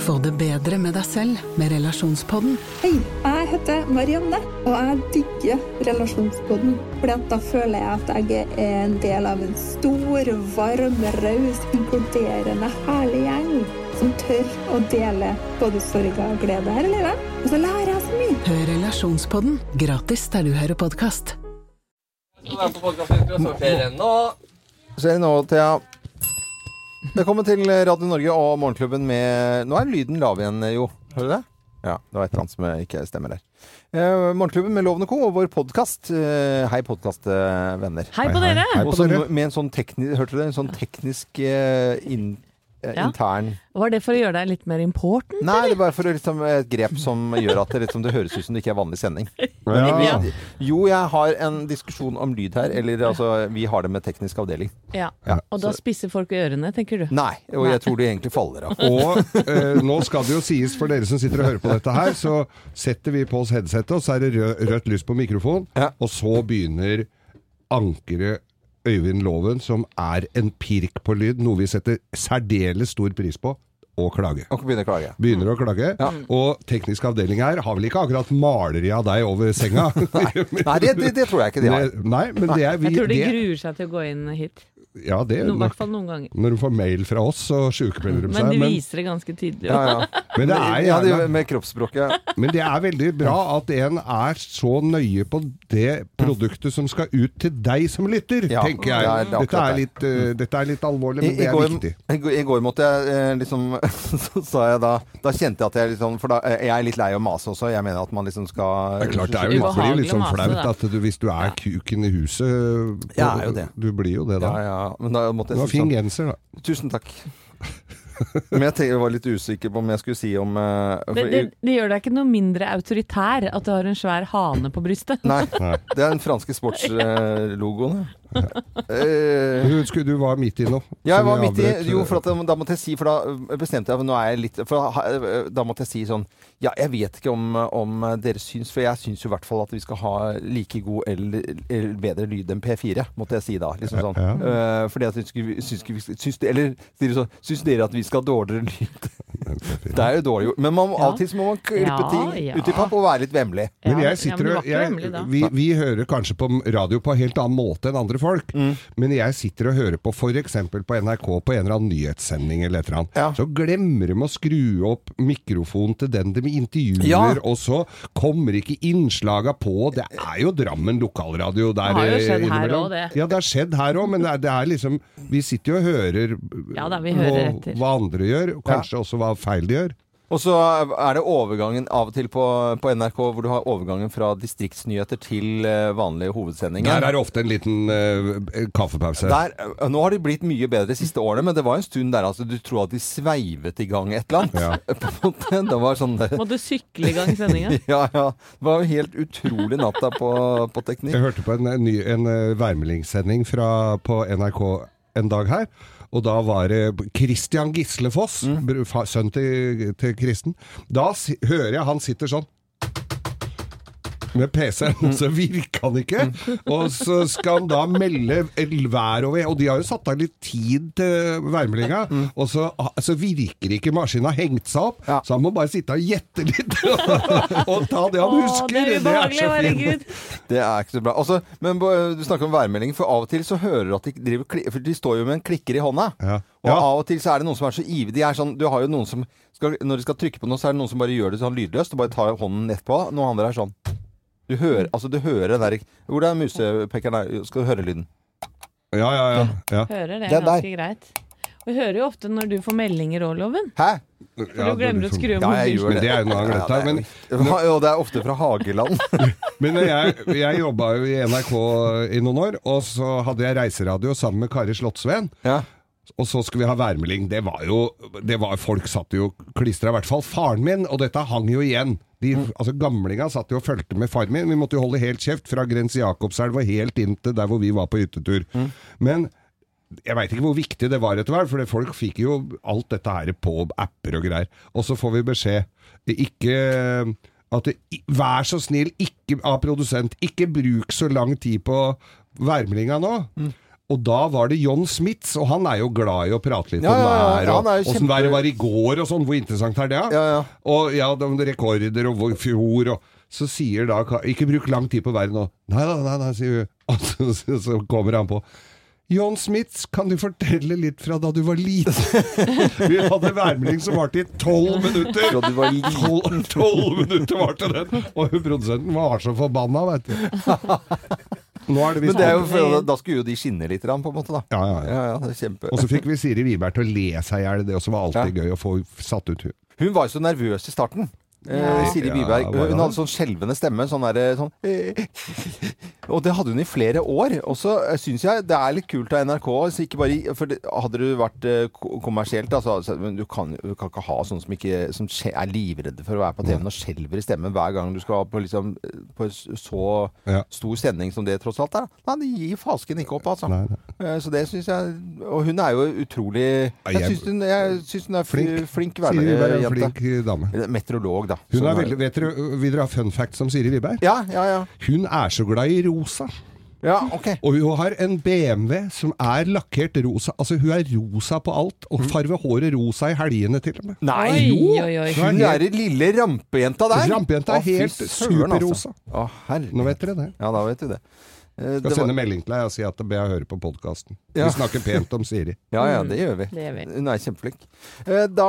Få det bedre med deg selv med relasjonspodden. Hei, jeg heter Marianne, og jeg digger relasjonspodden. Fordi at da føler jeg at jeg er en del av en stor, varm, raus, inkluderende, herlig gjeng. Som tør å dele både sorg og glede her i livet. Og så lærer jeg så mye. Hør Relasjonspodden gratis der du hører podkast. Så er det nå, Thea. Velkommen til Radio Norge og Morgenklubben med Nå er lyden lav igjen, jo. Hører du det? Ja, det var et eller annet som ikke stemmer der. Eh, Morgenklubben med Lovende Co. og vår podkast. Eh, hei, podkastvenner. Hei på dere! Hei på Også dere. med en sånn teknisk Hørte du det? En sånn teknisk eh, inn, eh, Ja. intern Var det for å gjøre deg litt mer important? Nei, det er bare for liksom, et grep som gjør at det, liksom, det høres ut som det ikke er vanlig sending. Ja. vi, jo, jeg har en diskusjon om lyd her. Eller altså, vi har det med teknisk avdeling. Ja. Ja, Og da så- spisser folk ørene, tenker du? Nei, og jeg tror de egentlig faller av. Og eh, nå skal det jo sies for dere som sitter og hører på dette her, så setter vi på oss headsetet, og så er det rød, rødt lys på mikrofon, Ja. og så begynner ankeret Øyvind Loven, som er en pirk på lyd, noe vi setter særdeles stor pris på, å klage. Og begynner å klage. Begynner å klage. Og teknisk avdeling her har vel ikke akkurat maleri av deg over senga? Nei, det, det, det tror jeg ikke de har. Nei, men det er vi Jeg tror de det, gruer seg til å gå inn hit. Ja, det No, I hvert fall noen ganger. Når de får mail fra oss, så sjukmelder de Men seg. de Men, viser det ganske tydelig. Ja, ja. men det er ja, gjerne det, med kroppsspråket. Men det er veldig bra at en er så nøye på det produktet som skal ut til deg som lytter, Ja, tenker jeg. det er akkurat dette, er det. litt, uh, dette er litt alvorlig, I, men i, det er går, viktig. i, går, I går måtte jeg eh, liksom Så sa jeg da Da kjente jeg at jeg liksom For da, eh, jeg er litt lei av å mase også. Jeg mener at man liksom skal Det er klart, det er jo litt, blir litt sånn flaut at du, hvis du er kuken i huset er det. Du blir jo det da. Ja, ja. Men da måtte jeg du har fin sånn genser, da. Tusen takk. Men jeg, tenker, jeg var litt usikker på om jeg skulle si om uh, Det, det, det gjør deg ikke noe mindre autoritær at du har en svær hane på brystet. Nei, Nei. det er den franske sportslogoen. Du, husker du var midt i noe. Ja, jeg var midt i Jo, uh, for at, da måtte jeg si For da bestemte jeg Nå er jeg litt For da, da måtte jeg si sånn Ja, jeg vet ikke om, om dere syns For jeg syns jo i hvert fall at vi skal ha like god eller, eller bedre lyd enn P4, måtte jeg si da. Liksom sånn. Ja. Eh, fordi at jeg syns, vi- syns, vi- syns, Eller Syns dere at vi skal ha dårligere lyd? Det er jo dårlig gjort. Men man, Ja. alltid så må man klippe Ja, ting ja. ut i papp og være litt vemmelig. Men jeg sitter ja, men og da. vi, vi hører kanskje på radio på en helt annen måte enn andre folk. Mm. Men jeg sitter og hører på f.eks. på NRK på en eller annen nyhetssending eller et eller annet. Ja. Så glemmer de å skru opp mikrofonen til den de intervjuer, Ja. og så kommer ikke innslaga på. Det er jo Drammen lokalradio der Det har jo skjedd her innimellom. også, det. Ja, det har skjedd her òg, men det er, det er liksom Vi sitter jo og hører Ja da, vi hører hva- hva andre gjør, kanskje også hva feil de gjør. Og så er det overgangen av og til på, på NRK hvor du har overgangen fra distriktsnyheter til eh, vanlige hovedsendinger. Der er det ofte en liten uh, kaffepause. Der, øh, nå har de blitt mye bedre de siste årene, men det var en stund der altså, du tror at de sveivet i gang et eller annet. Ja. På en måte. Det var sånn der, Må du sykle i gang sendinga? ja, ja. Det var jo helt utrolig natta på, på teknikk. Jeg hørte på en, en, ny, en eh, værmeldingssending fra, på NRK en dag her. Og da var det Christian Gislefoss, Mm. sønn til, til Kristen. Da hører jeg han sitter sånn med PC-en, Mm. så virker han ikke. Og så skal han da melde vær og over Og de har jo satt av litt tid til værmeldinga, og så, så virker ikke maskinen har hengt seg opp. Ja. Så han må bare sitte og gjette litt og ta det han husker. husker. det er ubehagelig, så fint. herregud. Det er ikke så bra. Altså, men du snakker om værmelding, for av og til så hører du at de driver For de står jo med en klikker i hånda. Ja. Og Ja. av og til så er det noen som er så ivrig. De er sånn, du har jo noen som skal, Når de skal trykke på noe, så er det noen som bare gjør det sånn lydløst og bare tar hånden nedpå. Noen andre er sånn Du hører, altså du hører den der Hvor er musepekeren der? Skal du høre lyden? Ja, ja, ja. ja. Hører det Det er ganske greit. Vi hører jo ofte når du får meldinger òg, Loven. Hæ? For du glemmer å skru av Ja, mobilen. gjør Men det er jo noe annet. Ja, Men, det ja, det er ofte fra Hageland. men jeg, jeg jobba jo i NRK i noen år, og så hadde jeg reiseradio sammen med Kari Slottsveen. Ja. Og så skulle vi ha værmelding. Det var jo det var, Folk satt jo klistra, i hvert fall faren min, og dette hang jo igjen. De, altså Gamlinga satt jo og fulgte med faren min. Vi måtte jo holde helt kjeft fra Grense Jakobselv og helt inn til der hvor vi var på hyttetur. Men jeg veit ikke hvor viktig det var etter hvert, for folk fikk jo alt dette her på apper og greier. Og så får vi beskjed ikke at det, Vær så snill, ikke av produsent, ikke bruk så lang tid på værmeldinga nå. Og da var det John Smiths, og han er jo glad i å prate litt Ja, om ja, ja, vær, og åssen kjempe- været var i går og sånn. Hvor interessant er det? Ja, ja. Og ja, de rekorder og fjor og Så sier da Ikke bruk lang tid på været nå. Nei da, nei nei, sier hun. Og så, så, kommer han på. John Smiths, kan du fortelle litt fra da du var liten? Vi hadde værmelding som varte i tolv minutter! Fra du var liten. Tolv minutter varte den! Og produsenten var så forbanna, veit du. Nå er det Men det er jo, for, da skulle jo de skinne litt, på en måte. da. ja, ja, ja. Ja, ja, er kjempe... Og så fikk vi Siri Wiberg til å le seg i hjel, det også var alltid gøy å få satt ut hun. Hun var jo så nervøs i starten. Eh, Siri Ja, Wiberg. Hun hadde sånn skjelvende stemme. Sånn derre sånn Og det hadde hun i flere år. Og så syns jeg det er litt kult av NRK. Bare, for hadde du vært eh, kommersielt, altså, du, kan, du kan ikke ha sånne som, ikke, som er livredde for å være på TV-en og skjelver i stemmen hver gang du skal på, liksom, på så Ja. stor sending som det tross alt er. Nei, det gir fasken ikke opp, altså. Nei, nei. Eh, Så det syns jeg Og hun er jo utrolig Jeg syns hun, hun er Flink. flink, hverdagsjente. Er. Meteorolog, da. Hun er veldig, vet dere, Vil dere ha fun facts om Siri Wiberg? Ja, ja, ja. Hun er så glad i rosa. Ja, ok. Og hun har en BMW som er lakkert rosa. Altså Hun er rosa på alt, og farger håret rosa i helgene til og med. Nei, Oi, jo! oi, oi. Hun er den lille rampejenta der. Rampejenta er helt superrosa. Altså. Å, herregud. Nå vet dere det. Ja, da vet du det. Eh, Skal det sende var- melding til deg og si at det ber jeg høre på podkasten. Ja. Vi snakker pent om Siri. Ja, ja, det gjør vi. Det gjør vi. Hun er kjempeflink. Eh, Da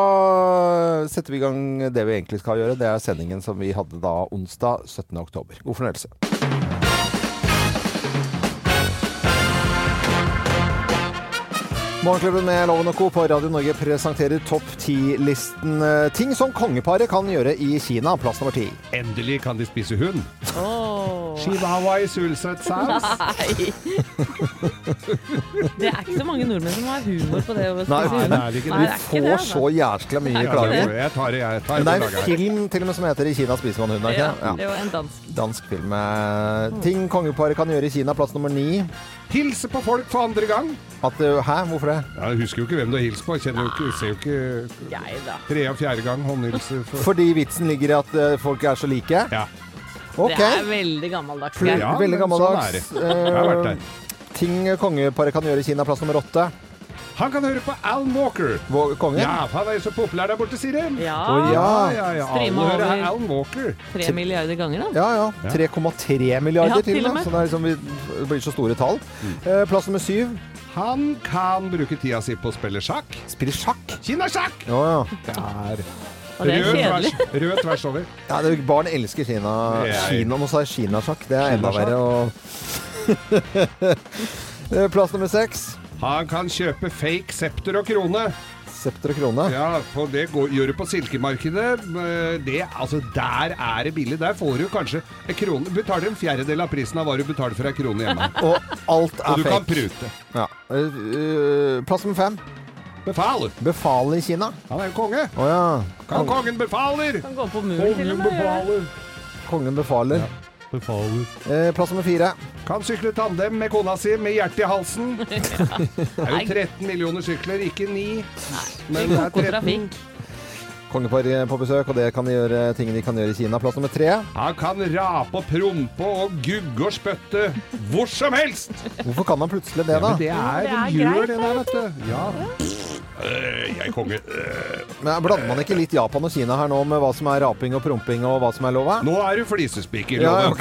setter vi i gang det vi egentlig skal gjøre. Det er sendingen som vi hadde da onsdag 17. oktober. God fornøyelse. Morgenklubben med Loven og Co. på Radio Norge presenterer topp ti-listen eh, ting som kongeparet kan gjøre i Kina. Plass nummer ti. Endelig kan de spise hund. Åh. Chihuahua i sulsøt saus. Nei. Det er ikke så mange nordmenn som har humor på det. å spise Nei, hund. det er ikke det. Nei, Vi det får det, altså. så jæskla mye klager. Jeg tar det, jeg tar Men det er en film til og med som heter 'I Kina spiser man hund'. Ikke? Ja, det? det var en dansk. Dansk film. eh, Ting kongeparet kan gjøre i Kina. Plass nummer ni. Hilse på folk for andre gang. At, eh, hæ, hvorfor det? Ja, jeg husker jo ikke hvem du har hilst på. Jeg kjenner jo ikke, ser jo ikke tre av fjerde gang håndhilse. For... Fordi vitsen ligger i at eh, folk er så like? Ja. Okay. Det er veldig gammeldags. Ja, Veldig gammeldags. sånn Jeg har vært Eh, der. ting kongeparet kan gjøre i Kina. Plass nummer åtte. Han kan høre på Alan Walker. Vår konge. Ja, for han er jo så populær der borte, sier de. Ja. Å, ja. ja, ja. Alle hører over- Alan Walker. Tre milliarder ganger, da. Ja, ja. 3,3 milliarder Ja, til til og med. Så det, er liksom, det blir så store tall. Eh, Plass nummer syv. Han kan bruke tida si på å spille sjakk. Spiller sjakk. Kinasjakk! Å ja. Der. Og det er Rød kjedelig. tvers, rød tvers over. ja det, barn elsker Kina. Jeg- Kina Nå sa jeg kinasjakk. Det er enda Kinasjakk. verre. å- Eh, Plass nummer seks. Han kan kjøpe fake septer og krone. Septer og krone. Ja, for det går, gjør du på silkemarkedet. Eh, Det, altså, der er det billig. Der får du kanskje en krone. Betaler en fjerdedel av prisen av hva du betaler for en krone hjemme. Og alt Og du du kan prute. Ja. Eh, Plass nummer fem. Befal! Befal i Kina. Han er jo konge. Å ja. Kan kongen befaler! Kan gå på muren til og med. det. kongen befaler. Befaler. Eh, plass nummer fire. Kan sykle tandem med kona si med hjertet i halsen. Det er jo 13 millioner sykler, ikke 9. Men det er Koko 13. Kongepar på besøk, og det kan de gjøre ting de kan gjøre i Kina. Plass nummer tre. Han kan rape og prompe og gugge og spytte hvor som helst! Hvorfor kan han plutselig det, Ja, da? men det er, det er de gjør greit, det der, vet du. Ja. Øh, jeg er konge. Øh. Men Blander man ikke litt Japan og Kina her nå med hva som er raping og promping og hva som er lova? Nå er du flisespiker, Ja, Loven.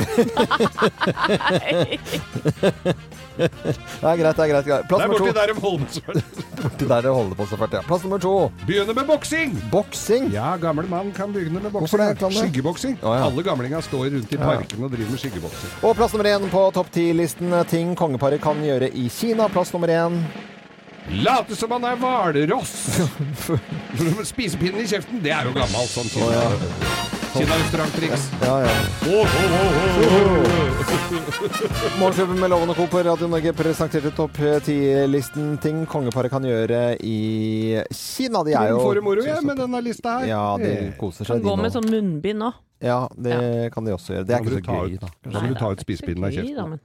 Det er greit, det er greit. greit. Plass Der er borti der de holder Borti der det holder på så fælt, ja. Plass nummer to. Begynner med boksing! Boksing. Ja, gammel mann kan begynne med boksing. det? Skyggeboksing. Oh, ja. Alle gamlinga står rundt i Ja. parken og driver med skyggeboksing. Og plass nummer én på topp ti-listen ting kongeparet kan gjøre i Kina. Plass nummer én. Late som han er hvalross! Spisepinnen i kjeften, det er jo gammelt sånn Å, ja. Kina-restauranttriks. Ja, ja. Morgenklubben med Lovende Co. på Radio Norge presenterte topp ti-listen ting kongeparet kan gjøre i Kina. De er jo Får moro jeg, med denne lista her? Ja, de koser seg, de gå med sånn munnbind òg. Ja, det kan de også gjøre. Det er ikke så gøy, da. Så må du ta ut spisepinnen av kjeften. men.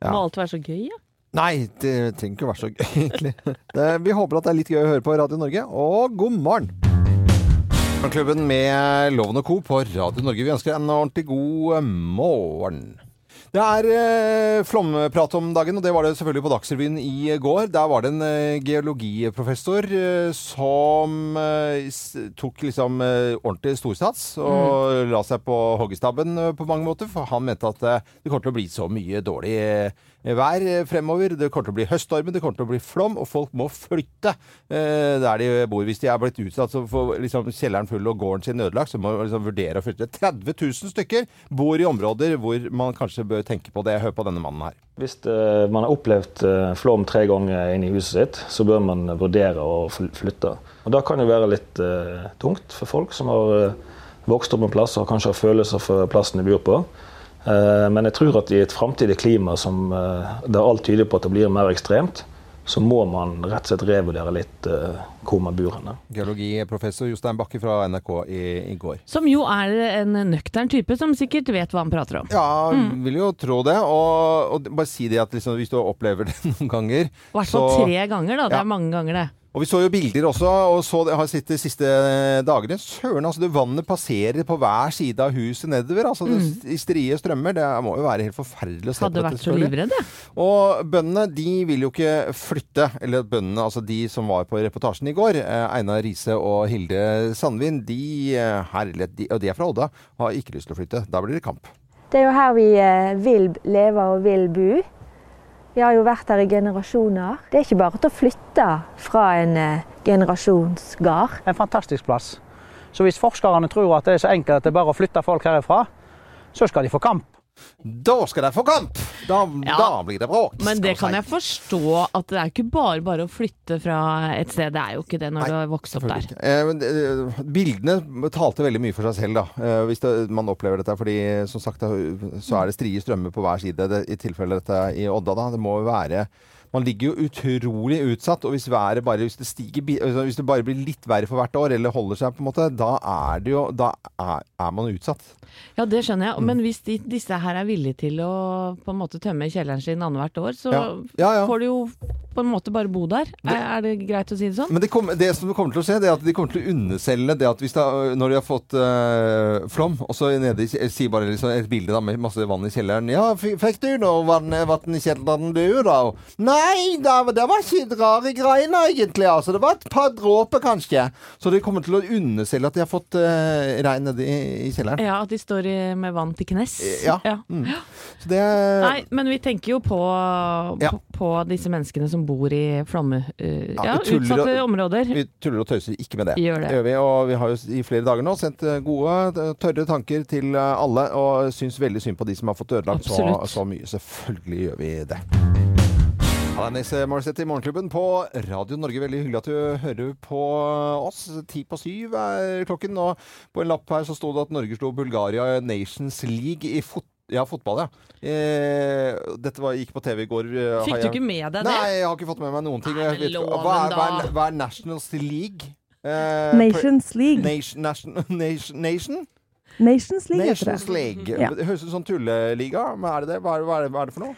Ja. Må alt være så gøy, ja? Nei, det trenger ikke å være så gøy, egentlig. Det, vi håper at det er litt gøy å høre på Radio Norge, og god morgen! Morgenklubben med Loven og Co. på Radio Norge. Vi ønsker en ordentlig god morgen. Det er eh, flomprat om dagen, og det var det selvfølgelig på Dagsrevyen i går. Der var det en eh, geologiprofessor eh, som eh, tok liksom eh, ordentlig storsats og la seg på hoggestabben eh, på mange måter, for han mente at eh, det kommer til å bli så mye dårlig eh, vær eh, fremover. Det kommer til å bli høststormen, det kommer til å bli flom, og folk må flytte eh, der de bor. Hvis de er blitt utsatt får liksom, kjelleren full og gården sin ødelagt, så må man liksom vurdere å flytte. 30 000 stykker bor i områder hvor man kanskje bør tenke på det. Hør på denne mannen her. Hvis eh, man har opplevd eh, flom tre ganger inn i huset sitt, så bør man vurdere å flytte. Og Da kan det være litt eh, tungt for folk som har eh, vokst opp en plass og kanskje har følelser for plassen de bor på. Eh, men jeg tror at i et framtidig klima som, det der alt tyder på at det blir mer ekstremt, så må man rett og slett revurdere litt eh, hvor man bor henne. Geologiprofessor Jostein Bakke fra NRK i, i går. Som jo er en nøktern type som sikkert vet hva han prater om. Ja, vil jo tro det. Og, og bare si det at liksom, hvis du opplever det noen ganger I hvert fall tre ganger, da. Det Ja. er mange ganger, det. Og vi så jo bilder også, og så det har sett de siste dagene. Søren, altså det vannet passerer på hver side av huset nedover. altså det, I strie strømmer. Det må jo være helt forferdelig å se Mm. Hadde på dette. Hadde vært så livredd, jeg. Og bøndene de vil jo ikke flytte. Eller bøndene, altså de som var på reportasjen i går, eh, Einar Riise og Hilde Sandvin, de, eh, herlighet, de, og de er fra Odda, har ikke lyst til å flytte. Da blir det kamp. Det er jo her vi eh, vil leve og vil bo. Vi har jo vært her i generasjoner. Det er ikke bare til å flytte fra en eh, generasjonsgard. En fantastisk plass. Så hvis forskerne tror at det er så enkelt at det er bare å flytte folk herifra, så skal de få kamp. Da skal de få kamp! Da, Ja. da blir det bråk. Men det kan si. jeg forstå at det er ikke bare bare å flytte fra et sted. Det er jo ikke det når Nei, du har vokst opp der. Eh, eh, bildene talte veldig mye for seg selv, da. Eh, hvis det, man opplever dette. Fordi som sagt, så er det strie strømmer på hver side. Det, I tilfelle dette i Odda, da. Det må jo være man ligger jo utrolig utsatt, og hvis været bare hvis det, stiger, altså hvis det bare blir litt verre for hvert år, eller holder seg, på en måte, da er det jo Da er, er man utsatt. Ja, det skjønner Mm. jeg. Men hvis de, disse her er villige til å på en måte tømme kjelleren sin annethvert år, så Ja. Ja, ja. får du jo på en måte bare bo der. Er, er det greit å si det sånn? Men det, kom, det som kommer til å skje, det er at de kommer til å underselge det at hvis da, når de har fått øh, flom, og så nede i Si bare liksom et bilde da, med masse vann i kjelleren Ja, fikk du noe vann, vann i kjelleren du, da? Nei, det, det var ikke rare greiene, egentlig. Altså. Det var et par dråper, kanskje. Så de kommer til å underselge at de har fått øh, regn nede i, i kjelleren. Ja, at de står i, med vann til knes. Ja. Mm. Så det Nei, men vi tenker jo på, Ja. på, på disse menneskene som bor i flomme... uh, Ja, ja, tuller utsatte og- områder. Vi tuller og tøyser ikke med det. Gjør det. det gjør vi, og vi har jo i flere dager nå sendt eh, gode, eh, tørre tanker til eh, alle, og syns veldig synd på de som har fått ødelagt så, så mye. Selvfølgelig gjør vi det. Alanis Morissette i Morgenklubben på Radio Norge. Veldig hyggelig at du hører på oss. Ti på syv er klokken. Og på en lapp her så sto det at Norge slo Bulgaria Nations League i fot ja, fotball, ja. Eh, dette var, gikk på TV i går. eh, Fikk har du ikke med deg det? Nei, jeg har ikke fått med meg noen ting. Nei, vet loven, hva, er, hva, er, hva er Nationals League? Eh, Nations League. Nation, nation, nation, nation? Nations League heter Nations det. League. Ja. Det høres ut som tulleliga, men er det det? Hva er, hva er, hva er det for noe?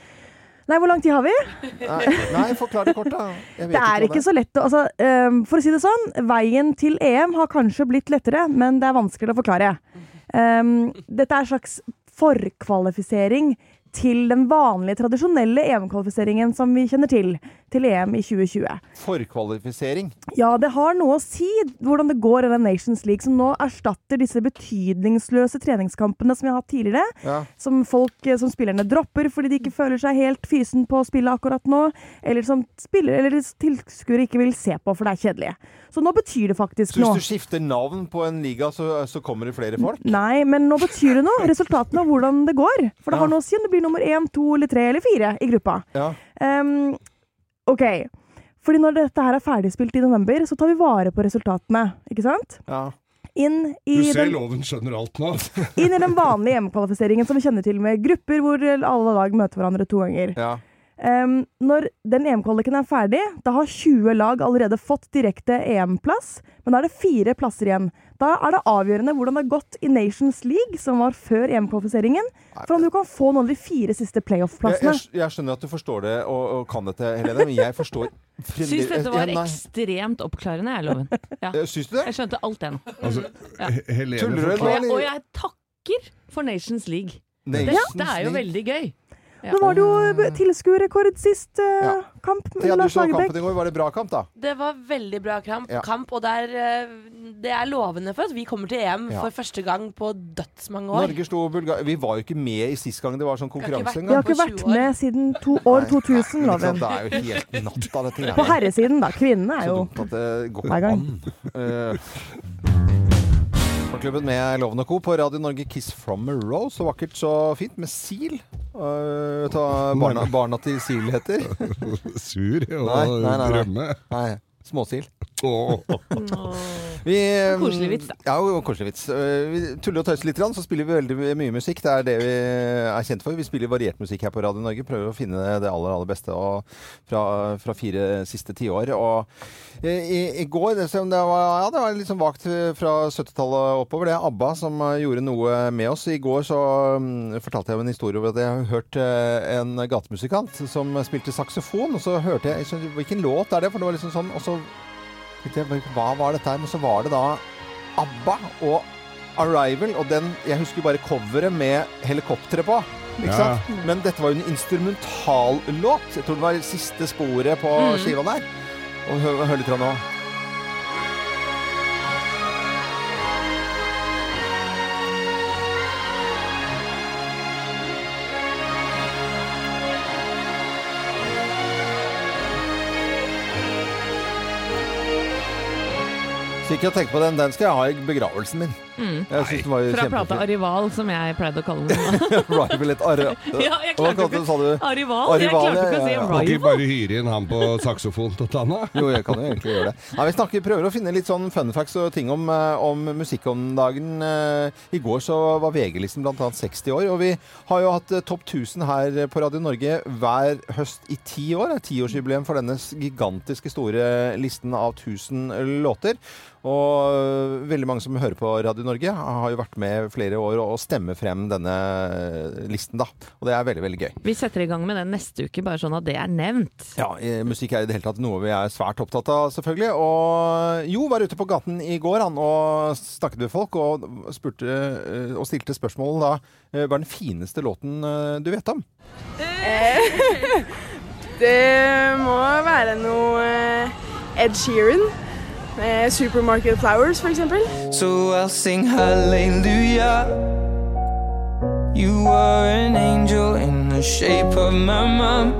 Nei, hvor lang tid har vi? Nei, nei forklar det kort, da. Jeg vet Det er ikke så lett å altså, um, For å si det sånn, veien til EM har kanskje blitt lettere, men det er vanskeligere å forklare. Um, dette er en slags forkvalifisering til den vanlige, tradisjonelle EM-kvalifiseringen som vi kjenner til, til EM i 2020. Forkvalifisering. Ja, det har noe å si hvordan det går i den Nations League, som nå erstatter disse betydningsløse treningskampene som vi har hatt tidligere. Ja. Som folk, eh, som spillerne dropper fordi de ikke føler seg helt fysen på å spille akkurat nå. Eller som spiller, eller tilskuere ikke vil se på, for det er kjedelig. Så nå betyr det faktisk noe. Så hvis du skifter navn på en liga, så, så kommer det flere folk? Nei, men nå betyr det noe. Resultatene av hvordan det går. For det Ja. har noe å si om det blir nummer én, to eller tre eller fire i gruppa. Ja. Um, OK. Fordi når dette her er ferdigspilt i november, så tar vi vare på resultatene. Ikke sant? ja. Inn i, Du ser den, loven skjønner alt nå. inn i den vanlige hjemmekvalifiseringen som vi kjenner til, med grupper hvor alle lag møter hverandre to ganger. ja. Ehm, når den EM-kvaliken er ferdig, da har 20 lag allerede fått direkte EM-plass, men da er det fire plasser igjen. Da er det avgjørende hvordan det har gått i Nations League, som var før EM-kvalifiseringen, for om du kan få noen av de fire siste playoff-plassene. jeg, jeg skjønner at du forstår det og, og kan dette, Helene, men jeg forstår Syns dette var Ja, ekstremt oppklarende, jeg, Loven. Ja. Eh, Syns du det? Jeg skjønte alt det nå. Altså, Ja. Helene Tuller du, Og jeg, og jeg takker for Nations League. Dette er jo veldig gøy. Ja. Nå var det jo tilskuerrekord sist uh, Ja. kamp Ja, du så kampen i går. Var det bra kamp, da? Det var veldig bra kamp, Ja. kamp og det er, eh, det er lovende for at vi kommer til EM Ja. for første gang på dødsmange år. Norge sto Bulgaria Vi var jo ikke med i sist gang det var sånn konkurranse engang. Vi har ikke vært med siden to, år 2000, Ikke loven. Det er jo helt natt av dette På herresiden, da. Kvinnene er Så jo dumt at det går ikke an. Morgenklubben med Loven og Co. på Radio Norge Kiss from a Row. Så vakkert, så fint. Med sil. Uh, barna, barna til sil heter? Sur og nei, nei, nei. drømme. Nei, småsil. Åh. Vi, eh, Koselig vits, da. Ja, koselig vits. Eh, Vi tuller og tøyser litt, så spiller vi veldig mye musikk. Det er det vi er kjent for. Vi spiller variert musikk her på Radio Norge. Prøver å finne det aller, aller beste fra, fra fire siste tiår. Og eh, i, i går det, det var, ja, det var litt sånn vagt fra 70-tallet oppover. Det er ABBA som eh, gjorde noe med oss. I går så mm, fortalte jeg en historie over at jeg har hørt eh, en gatemusikant som spilte saksofon. Og så hørte jeg, jeg Hvilken låt er det? For det var liksom sånn Og så hva var dette her? Men så var det da ABBA og Arrival, og den Jeg husker bare coveret med helikopteret på. Ikke Ja. sant? Men dette var jo en instrumentallåt. Jeg tror det var siste sporet på skiva der. Og hør, hør litt fra nå. Så ikke tenk på den. Den skal jeg ha i begravelsen min. Mm. Jeg synes den var jo Fra plata Arival, som jeg pleide å kalle den. Rival et arre... Ja, jeg klarte ikke- Arival, sa? Jeg klarte ikke å si ja, ja. Kan ikke bare hyre inn han på saksofon til Tanna? Jo, jeg kan jo egentlig gjøre det. Nei, vi snakker, prøver å finne litt sånn fun facts og ting om, eh, om musikk om dagen. Eh, I går så var VG-listen bl.a. 60 år, og vi har jo hatt eh, Topp 1000 her på Radio Norge hver høst i ti år. Det er tiårsjubileum for denne gigantiske store listen av 1000 låter. Og veldig mange som hører på Radio Norge, har jo vært med flere år og stemmer frem denne listen, da. Og det er veldig, veldig gøy. Vi setter i gang med den neste uke, bare sånn at det er nevnt. Ja, eh, musikk er i det hele tatt noe vi er svært opptatt av, selvfølgelig. Og Jo var ute på gaten i går han og snakket med folk og, spurte, eh, og stilte spørsmål da. eh, Hva er den fineste låten eh, du vet om? Det må være noe eh, Ed Sheeran. Med Supermarket Flowers, for eksempel. So I'll sing hallelujah. You are an angel in the shape of my mom.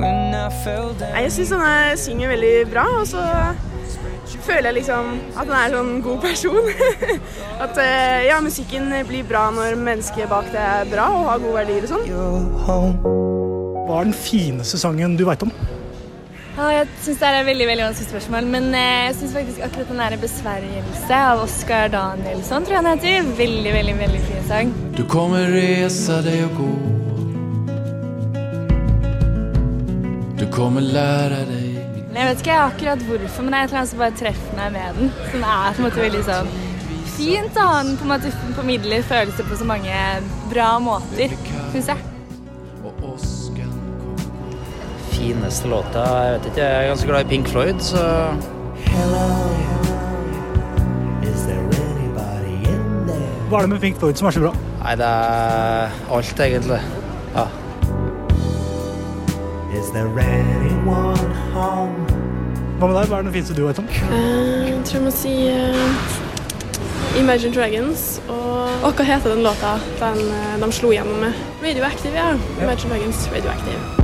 When I fell down. Jeg syns han er- synger veldig bra, og så føler jeg liksom at han er en sånn god person. at eh, ja, musikken blir bra når mennesket bak det er bra og har gode verdier og sånn. Hva er den fineste sangen du veit om? Ja, jeg syns det er et veldig veldig vanskelig spørsmål, men eh, jeg syns faktisk akkurat den der 'Besvergelse' av Oskar Danielsson, tror jeg han heter. Veldig, veldig veldig fin sang. Du kommer resa deg og gå. Du kommer lære deg Jeg vet ikke akkurat hvorfor, men det er et eller annet som bare treffer meg med den. Som er på en måte veldig sånn fint å ha den på en måte formidler følelser på så mange bra måter, syns jeg. Fineste låta Jeg vet ikke, jeg er ganske glad i Pink Floyd, så Hva er det med Pink Floyd som er så bra? Nei, det er alt, egentlig. Ja. Hva med deg? Hva er den fineste du vet om? Eh, jeg tror jeg må si uh, Imagine Dragons. Og, og hva heter den låta den, eh, de slo gjennom med? Radioactive, ja. Imagine Dragons, Radioactive.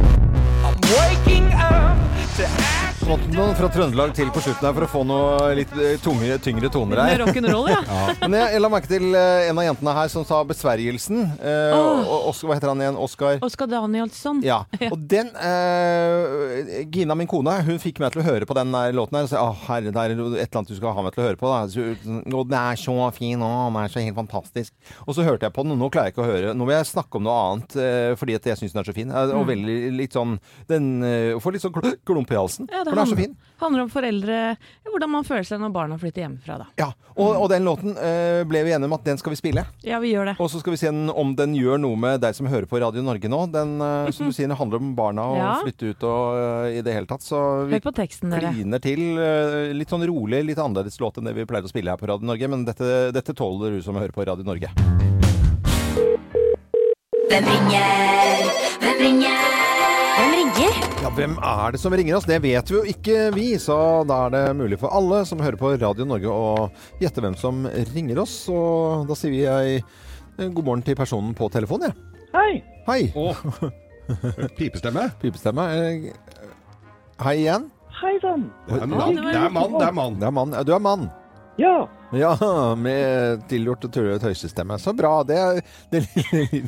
Waking up to Måtte noen fra Trøndelag til på slutten her for å få noe litt eh, tunge, tyngre toner her. Rock'n'roll, ja. Men jeg, jeg la merke til eh, en av jentene her som sa 'besvergelsen'. Eh, oh. hva heter han igjen? Oskar? Oskar Danielsson. Ja, og den eh, Gina, min kone, hun fikk meg til å høre på den der låten her. Og sa «Å, herre, det er et eller annet du skal ha meg til å høre på. Da. Så, og den er så fin, og den er så helt fantastisk. Og så hørte jeg på den, og nå klarer jeg ikke å høre. Nå vil jeg snakke om noe annet, eh, fordi at jeg syns den er så fin. Og Mm. veldig litt sånn Den får litt sånn klump i halsen. Ja, det for det er så fin. handler om foreldre Hvordan man føler seg når barna flytter hjemmefra, da. Ja, og, og den låten eh, ble vi enige om at den skal vi spille. Ja, vi gjør det. Og så skal vi se den- om den gjør noe med deg som hører på Radio Norge nå. Den, eh, som du sier, handler om barna og Ja. flytte ut og eh, i det hele tatt. Så vi Hør på teksten, dere. kliner til. eh, litt sånn rolig, litt annerledes låt enn det vi pleier å spille her på Radio Norge, men dette, dette tåler du som hører på Radio Norge. Hvem ringer? Hvem ringer? Ja, Hvem er det som ringer oss? Det vet vi jo ikke vi, så da er det mulig for alle som hører på Radio Norge å gjette hvem som ringer oss. Og da sier vi ei god morgen til personen på telefonen, jeg. Hei. Hei. Pipestemme? Pipestemme. Eh, Hei igjen. Hei sann. Det er mann, det er mann. Det er mann. Det er mann. Ja, Du er mann. Ja. Ja, med tilgjort og tøysestemme. Så bra. Det, det,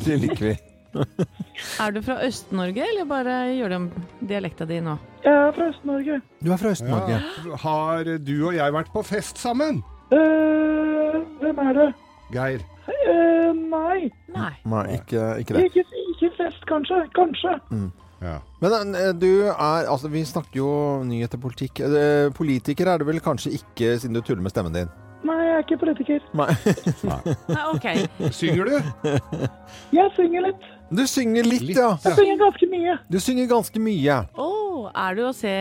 det liker vi. Er du fra Øst-Norge, eller bare gjør du om dialekta di nå? Jeg er fra Øst-Norge. Du er fra Øst-Norge. Ja. Har du og jeg vært på fest sammen? Uh, hvem er det? Geir. Uh, nei. Nei. Nei, ikke, ikke det. Ikke, ikke fest, kanskje. Kanskje. Men eh, du er Altså, vi snakker jo nyheter politikk. Politiker er du vel kanskje ikke, siden du tuller med stemmen din? Nei, jeg er ikke politiker. Nei. Nei, ok. Synger du? Jeg synger litt. Du synger litt, ja. Jeg synger ganske mye. Du synger ganske mye. Oh, er du å se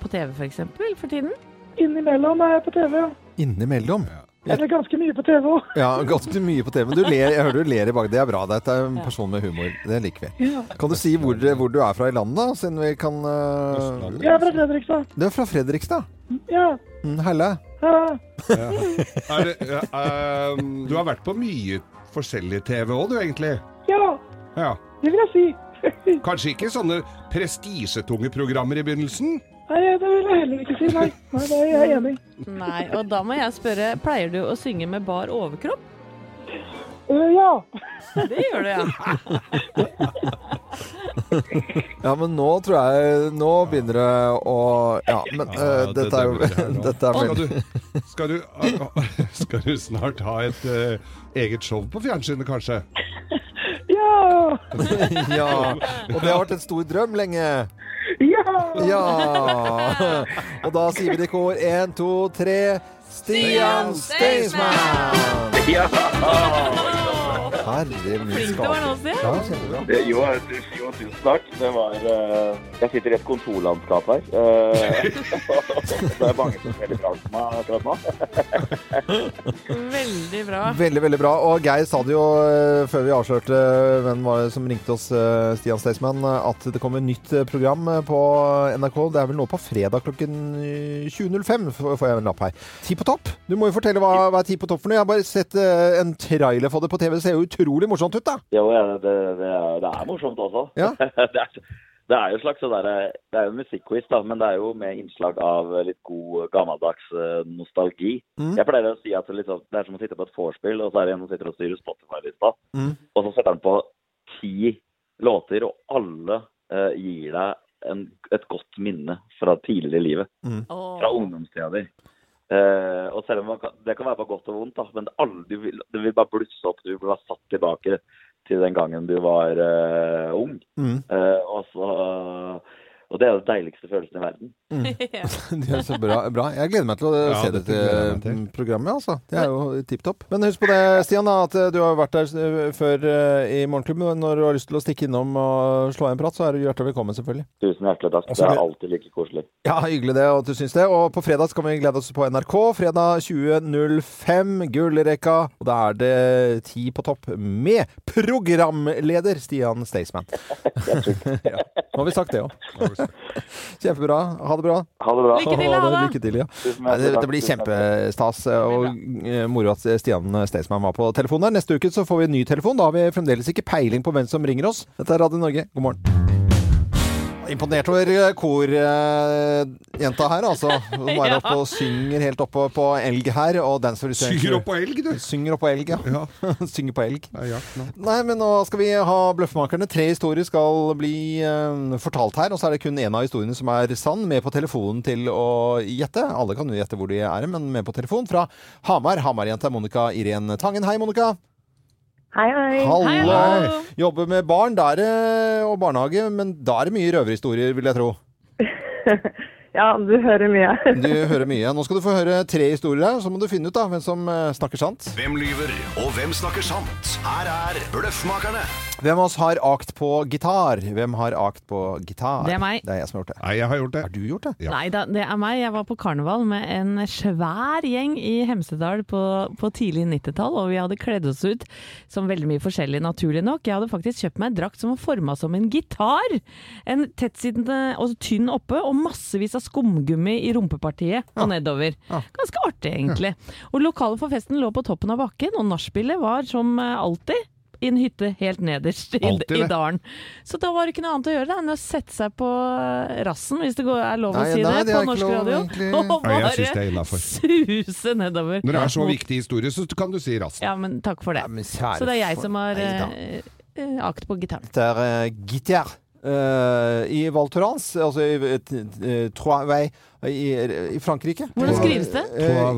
på TV for eksempel for tiden? Innimellom er jeg på TV, ja. Innimellom. Eller ganske mye på TV òg. Ja, ganske mye på TV. Men du ler, jeg hører du ler i bak. Det er bra. Dette er en person med humor. Det liker vi. Ja. Kan du si hvor, hvor du er fra i landet, da? Siden vi kan uh... Jeg er fra Fredrikstad. Du er fra Fredrikstad? Ja. Mm, Helle? ja. Er det, ja, ehm, du har vært på mye forskjellig TV òg, du, egentlig? Ja, det vil jeg si. Kanskje ikke sånne prestisjetunge programmer i begynnelsen? Nei, det vil jeg heller ikke si. Nei, nei det er jeg enig i. Nei, og da må jeg spørre, pleier du å synge med bar overkropp? Uh, ja. Det gjør du, ja. Ja, men nå tror jeg Nå begynner det å Ja, men uh, dette er jo Dette er Skal veldig du, skal, du, skal du snart ha et uh, eget show på fjernsynet, kanskje? Ja. Ja. Og det har vært en stor drøm lenge. Ja. Ja. Og da sier vi det i kor. Én, to, tre. Stian Staysman! Ja. Herre min Flink du var nå. Stian. Ja, kjempebra. Det, jo, jo, tusen takk. Det var eh, Jeg sitter i et kontorlandskap her. Eh, det er mange som spiller bra på meg akkurat nå. Veldig bra. Veldig, veldig bra. Og Geir sa det jo eh, før vi avslørte hvem var det som ringte oss, eh, Stian Staysman, at det kommer nytt eh, program eh, på NRK. Det er vel nå på fredag klokken eh, 20.05, får jeg en lapp her. Ti på topp. Du må jo fortelle hva, hva er Ti på topp for noe. Jeg har bare sett uh, en trailer for det på TV. Det ser jo utrolig morsomt ut, da. Jo, ja, det, det, er, det er morsomt også. Ja. det, er, det er jo slags sånn derre Det er jo en musikkquiz, da, men det er jo med innslag av litt god gammeldags eh, nostalgi. Mm. Jeg pleier å si at det, er litt sånn- det er som å sitte på et vorspiel, og så er det en som sitter og styrer Spotify-lista. Mm. Og så setter han på ti låter, og alle uh, gir deg en, et godt minne fra tidligere i livet. Mm. Fra ungdomstida di. Eh, og selv om kan, Det kan være bare godt og vondt, da, men det, aldri, vil, det vil bare blusse opp. Du blir være satt tilbake til den gangen du var eh, ung. Mm. Eh, og, så, og det er den deiligste følelsen i verden. Mm. Det er så bra, bra. Jeg gleder meg til å Ja, se dette mm, programmet. altså. Det er jo tipp topp. Men husk på det, Stian, da, at eh, du har vært der eh, før eh, i Morgenklubben. Når du har lyst til å stikke innom og slå en prat, så er du hjertelig velkommen, selvfølgelig. Tusen hjertelig takk. Det er alltid like koselig. Ja, hyggelig det, og at du syns det. Og på fredag skal vi glede oss på NRK. Fredag 20.05, Gullrekka. Og da er det Ti på topp med programleder Stian Staysman. ja. Nå har vi sagt det òg. Kjempebra. Ha det bra. Ha det bra. Lykke til, ha det. Lykke til, ja. Nei, det, det blir kjempestas og eh, moro at Stian Staysman var på telefonen. Neste uke så får vi en ny telefon. Da har vi fremdeles ikke peiling på hvem som ringer oss. Dette er Radio Norge. God morgen. Imponert over korjenta her, altså. Hun er oppe og synger helt oppe på elg her. Og danser Synger opp på elg, du? Synger opp på elg, ja. synger på elg. Ja. Nei, men nå skal vi ha Bløffmakerne. Tre historier skal bli uh, fortalt her, og så er det kun én av historiene som er sann. Med på telefonen til å gjette. Alle kan jo gjette hvor de er, men med på telefon fra Hamar. Hamar-jenta Monica Irén Tangen. Hei, Monica. Hei, hei. Hallo. Jobber med barn der, er- og barnehage, men da er det mye røverhistorier, vil jeg tro. Ja, du hører mye. Du hører mye. Nå skal du få høre tre historier her, så må du finne ut da hvem som eh, snakker sant. Hvem lyver, og hvem snakker sant? Her er Bløffmakerne. Hvem av oss har akt på gitar? Hvem har akt på gitar? Det er meg. Det er jeg som har gjort det. Nei, jeg har gjort det. Har du gjort det? Nei da, det er meg. Jeg var på karneval med en svær gjeng i Hemsedal på, på tidlig 90-tall, og vi hadde kledd oss ut som veldig mye forskjellig, naturlig nok. Jeg hadde faktisk kjøpt meg en drakt som var forma som en gitar. En tettsittende og tynn oppe, og massevis av skumgummi i rumpepartiet og nedover. Ganske artig, egentlig. Og lokalet for festen lå på toppen av bakken, og nachspielet var som eh, alltid i en hytte helt nederst i, i dalen. Så da var det ikke noe annet å gjøre da, enn å sette seg på rassen, hvis det går, er lov å Nei, si nei, det, det på norsk lov, radio. egentlig. Og Nei, bare er suse nedover. Når det er så viktig historie, så kan du si rassen. Ja, men takk for det. kjære Så det er jeg som har Nei eh, eh, akt på gitaren. Det er uh, gitar. Uh, I Val Thorens, altså i uh, Trois i, i Frankrike. Hvordan skrives det? Eh, Trois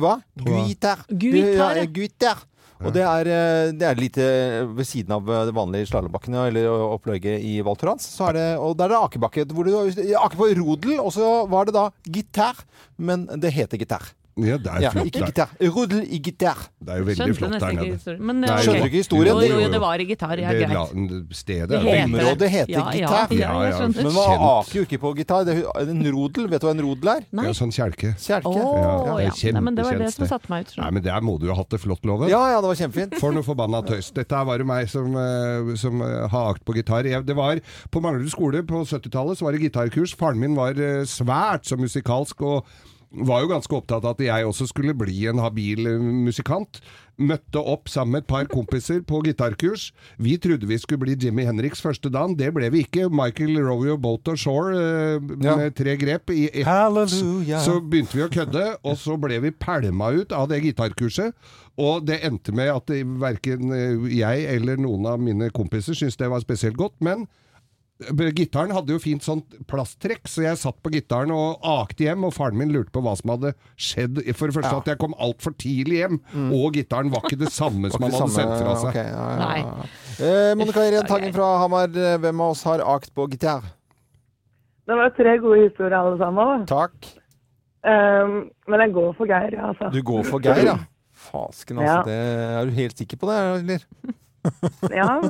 hva? Guitar. Guitar, Ja, ja. guitar. Og det er, eh, det er litt eh, ved siden av eh, det vanlige slalåmbakkene eller opplegget i Val Thorens. Og der er det akebakke. Hvor du aker på rodel, og så var det da gitar. Men det heter gitar. Ja, det er Ja, flott. ikke gitar. Rodel i gitar. Det er jo veldig Skjønte flott der nede. Men, Nei, ok. Skjønner du ikke historien? Jo, jo, Det- jo, det var i gitar. Ja, Det greit. la- stedet Det heter Området heter Ja, gitar. ja, Ja. Men man aker jo ikke på gitar. Det er en rodel. Vet du hva en rodel er? Nei. Ja, sånn kjelke. Kjelke. Oh, Ja, det er Nei, men det var det som satte meg ut. Nei, men der må du jo ha hatt det flott, Loven. Ja, ja, det var kjempefint. For noe forbanna tøys. Dette var det meg som, eh, som eh, har akt på gitar. Det var På Manglerud skole på 70-tallet så var det gitarkurs. Faren min var eh, svært så musikalsk og var jo ganske opptatt av at jeg også skulle bli en habil eh, musikant. Møtte opp sammen med et par kompiser på gitarkurs. Vi trodde vi skulle bli Jimmy Henriks første dagen. Det ble vi ikke. Michael Rovio Boat og Shore med Ja. tre grep. I ett. Halleluja. Så begynte vi å kødde, og så ble vi pælma ut av det gitarkurset. Og det endte med at verken eh, jeg eller noen av mine kompiser syntes det var spesielt godt. Men eh, gitaren hadde jo fint sånt plasttrekk, så jeg satt på gitaren og akte hjem, og faren min lurte på hva som hadde skjedd. For det første Ja. at jeg kom altfor tidlig hjem, og gitaren var ikke det samme som han hadde samme- sendt fra seg. ok, ja, ja. Eh, Monica Irén Tangen fra Hamar, eh, hvem av oss har akt på gitar? Det var tre gode historier alle sammen. Takk. Um, men jeg går for Geir, altså. Du går for Geir, ja? Fasken, altså. Ja. Det, er du helt sikker på det, eller? Ja.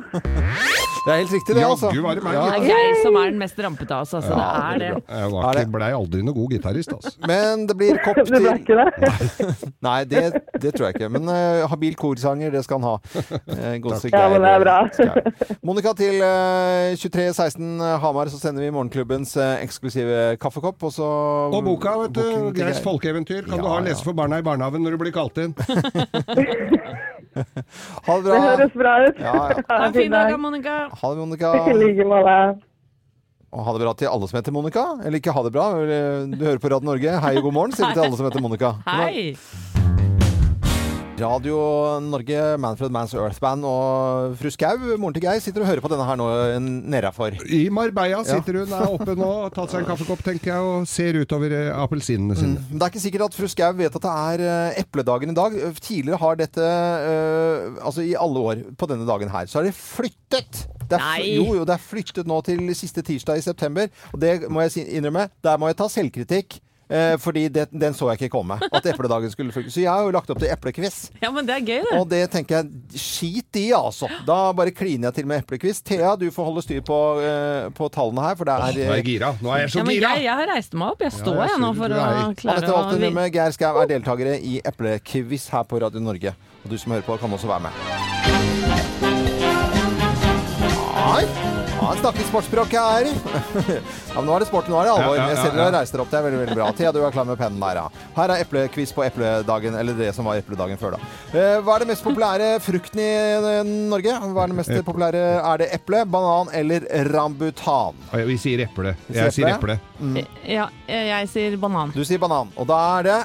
Det er helt riktig, det, altså. Jaggu var det meg, Ja. Det er Geir som er den mest rampete av oss, altså. Ja, det er det. Jeg var ikke, blei aldri noe god gitarist, altså. Men det blir kopp Det ble til ikke det. Nei, det, det tror jeg ikke. Men uh, habil korsanger, det skal han ha. Uh, godeste Ja, men det er bra. Monica, til uh, 2316 Hamar så sender vi Morgenklubbens uh, eksklusive kaffekopp. Og så Og boka, vet du. Geirs folkeeventyr. Kan Ja, du ha lese for barna i barnehagen når du blir kalt inn. Ha det bra. Det høres bra ut. Ja, ja. Ha en fin dag, Monica. Ha det, Monica. I like måte. Og ha det bra til alle som heter Monica. Eller ikke ha det bra. Du hører på Radio Norge. Hei og god morgen, sier vi til alle som heter Monica. Hei! Radio Norge, Manfred Mans Earth Band og fru Skau, moren til Geir, sitter og hører på denne her nå nedafor. I Marbella sitter hun, er oppe nå, har tatt seg en kaffekopp, tenker jeg, og ser utover eh, appelsinene sine. Mm. det er ikke sikkert at fru Skau vet at det er eh, epledagen i dag. Tidligere har dette, eh, altså i alle år på denne dagen her, så er det flyttet. Det er, fl- Nei. jo, jo, det er flyttet nå til siste tirsdag i september. Og det må jeg innrømme, der må jeg ta selvkritikk. Eh, fordi det, den så jeg ikke komme. At epledagen skulle funke. Så jeg har jo lagt opp til eplekviss. Ja, men det er gøy, det. Og det tenker jeg skit i, altså. Da bare kliner jeg til med eplekviss. Thea, du får holde styr på, eh, på tallene her, for det er nå er jeg gira. Nå er jeg så Ja, gira! jeg, jeg har reist meg opp. Jeg står jeg jeg nå for å klare Anette Walter vi- Numme, Geir Skau er deltakere i Eplequiz her på Radio Norge. Og du som hører på, kan også være med. Nei, ja, han snakker sportsspråk her. ja, men nå er det sport, nå er det alvor. Ja, ja, ja, Jeg ser dere reiser opp, det er veldig veldig bra. Thea, du er klar med pennen der, ja. Her er eplequiz på epledagen, eller det som var epledagen før, da. Eh, Hva er det mest populære frukten i eh, Norge? Hva er det mest Eple. populære? Er det eple, banan eller rambutan? Vi sier eple. Jeg sier eple. Mm. Ja, jeg sier banan. Du sier banan. Og da er det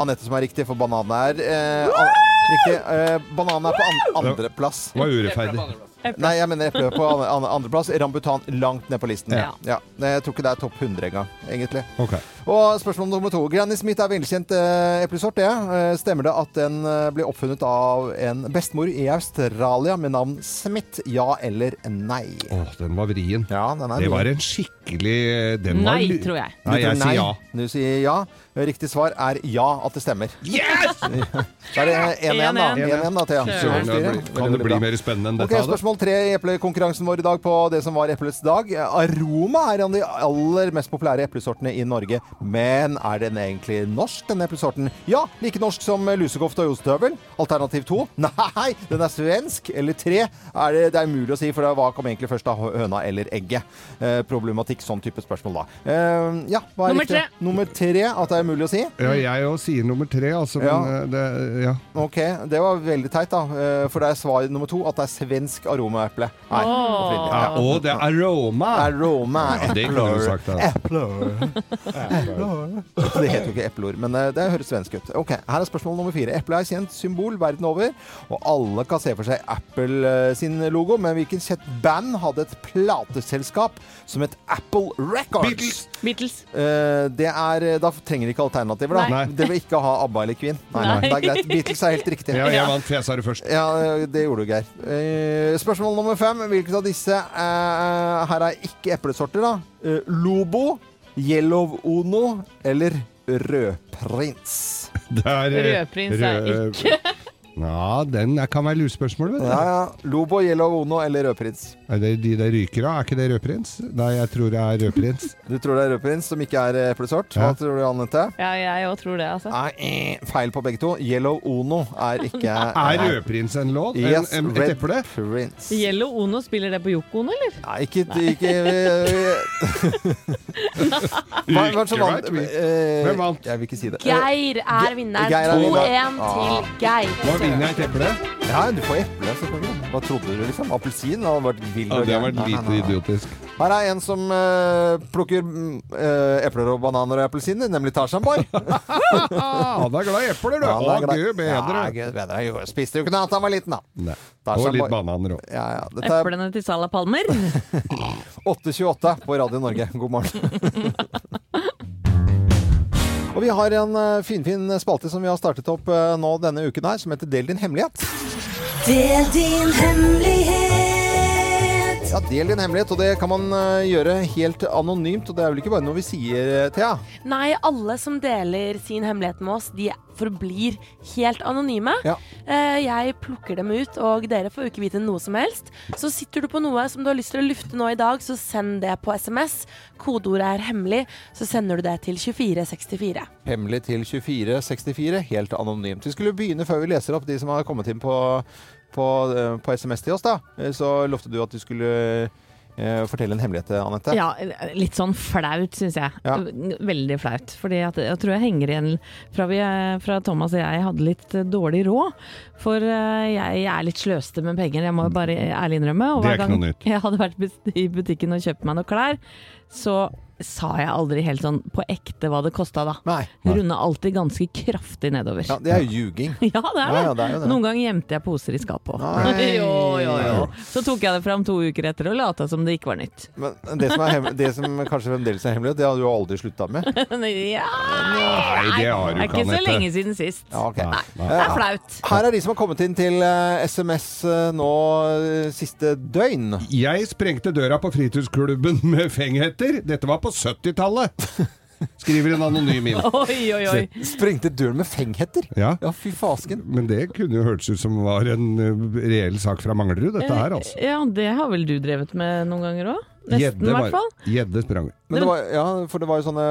Anette som er riktig, for bananen er eh, an riktig. Eh, bananen er på an andreplass. Det var urettferdig. Nei, jeg mener eple på an an andreplass. Rambutan langt ned på listen. Ja. Ja. Jeg tror ikke det er topp 100 engang, egentlig. Ok. Og spørsmål nummer to. Granny Smith er velkjent eh, eplesort, det. Eh, stemmer det at den eh, ble oppfunnet av en bestemor i Australia med navn Smith? Ja eller nei? Åh, den var vrien. Ja, den er Det var en skikkelig den var Nei, lu- tror jeg. Nei, Du tror jeg sier ja. Du sier ja. Riktig svar er ja, at det stemmer. Yes! Da er det 1-1, da. 1-1. 1-1 da, Thea. Søren, blir- Kan det bli mer spennende enn Ok, dette? da? Spørsmål tre i eplekonkurransen vår i dag på det som var eplets dag. Aroma er en av de aller mest populære eplesortene i Norge. Men er den egentlig norsk, denne eplesorten? Ja, like norsk som lusekofte og ostehøvel. Alternativ to? Nei, den er svensk. Eller tre? Er det, det er umulig å si, for hva kom egentlig først av høna eller egget? Eh, problematikk, sånn type spørsmål da. Eh, ja, hva er Nummer riktig? tre. Nummer tre, at det er umulig å si? Ja, jeg òg sier nummer tre, altså. Men Ja. eh, det, ja. Ok, det var veldig teit, da. Eh, For det er svar nummer to at det er svensk aromaeple. Nei. Oh. Ja, og det er aroma! Aroma. Ja, det kunne du sagt, da. Epler. Det heter jo ikke epleord, men eh, det høres svensk ut. Ok, Her er spørsmål nummer fire. Eple er kjent symbol verden over, og alle kan se for seg Apple eh, sin logo. Men hvilket kjent band hadde et plateselskap som het Apple Records? Beatles. Beatles. det er, Da trenger de ikke alternativer, da. Nei. Dere vil ikke ha ABBA eller Queen? Nei, nei. Det er greit. Beatles er helt riktig. Ja, jeg vant, for jeg sa det først. Ja, det gjorde du, Geir. Eh, spørsmål nummer fem. Hvilket av disse eh, her er ikke eplesorter, da? Eh, Lobo, Yellow Ono eller Rødprins? Eh, Rødprins er ikke Ja, den er- kan være lurespørsmål, vet du. Ja, ja. Lobo, Yellow Ono eller Rødprins? Er det de der ryker av? Er ikke det rødprins? Nei, jeg tror det er rødprins. Du tror det er Rødprins, som ikke er eh, eplesort? Hva Ja. tror du, Anette? Ja, jeg òg tror det, altså. Nei, eh, feil på begge to. Yellow Ono er ikke Er rødprins en låt? Yes, en, et Red eple? Prince. Yellow Ono, spiller det på Yoko Ono, eller? Nei, ikke, ikke Hva hva som vant? vet. Eh, Hvem vant? Jeg vil ikke si det. Geir er vinneren. Geir er vinneren. 2-1 til Geir. Jeg et eple. Ja, du får eple, selvfølgelig. Hva trodde du, liksom? Appelsin? Det hadde vært vill Ja, det har gæren. vært Nei, nei, lite nei, nei. idiotisk. Her er en som uh, plukker eh, epler og bananer og appelsiner, nemlig Tarzan Boy. Ah, han er glad i epler, du. Å, gud bedre. Ja, gud bedre. Jo, spiste jo ikke noe annet da han var liten, da. Nei. Og litt bananer òg. Ja, ja. Dette Eplene til Sala Palmer. 8.28 på Radio Norge. God morgen. Og vi har en finfin fin spalte som vi har startet opp eh, nå denne uken her, som heter Del din hemmelighet. Del din hemmelighet. Ja, Del din hemmelighet, og det kan man eh, gjøre helt anonymt. Og det er vel ikke bare noe vi sier, eh, Thea? Nei, alle som deler sin hemmelighet med oss, de forblir helt anonyme. Ja. Eh, Jeg plukker dem ut, og dere får jo ikke vite noe som helst. Så sitter du på noe som du har lyst til å lufte nå i dag, så send det på SMS. Kodeordet er hemmelig, så sender du det til 2464. Hemmelig til 2464, helt anonymt. Vi skulle begynne før vi leser opp de som har kommet inn på, på, eh, på SMS til oss, da. Eh, Så lovte du at du skulle eh, fortelle en hemmelighet, Anette. Ja, litt sånn flaut, syns jeg. Ja. Veldig flaut. Fordi at, jeg tror jeg henger igjen fra, vi, fra Thomas og jeg hadde litt dårlig råd. For jeg, jeg er litt sløste med penger, jeg må bare ærlig innrømme. Og Det er hver ikke gang jeg hadde vært i butikken og kjøpt meg noen klær, så sa jeg aldri helt sånn på ekte hva det kosta, da. Nei. Runda alltid ganske kraftig nedover. Ja, det er jo ljuging. Ja, det er det. Ja, ja, det er det. Noen ganger gjemte jeg poser i skapet òg. Jo, jo, jo. Så tok jeg det fram to uker etter og lata som det ikke var nytt. Men det som, er hem det som kanskje fremdeles er hemmelig, det har du jo aldri slutta med. ja Nei, det har du Det er ikke, ikke så lenge siden sist. Ja, okay. Nei, nei. Det er flaut. Her er de som har kommet inn til eh, SMS eh, nå eh, siste døgn. Jeg sprengte døra på fritidsklubben med fengheter. Dette var på 70-tallet. Skriver en anonym inn. Oi, oi, oi. Sprengte døren med fenghetter? Ja. Ja, fy fasken. Men det kunne jo hørtes ut som var en eh, reell sak fra Manglerud, dette her, altså. Ja, det har vel du drevet med noen ganger òg? Nesten, i hvert fall. Gjedde sprang. Men det var, ja, for det var jo sånne,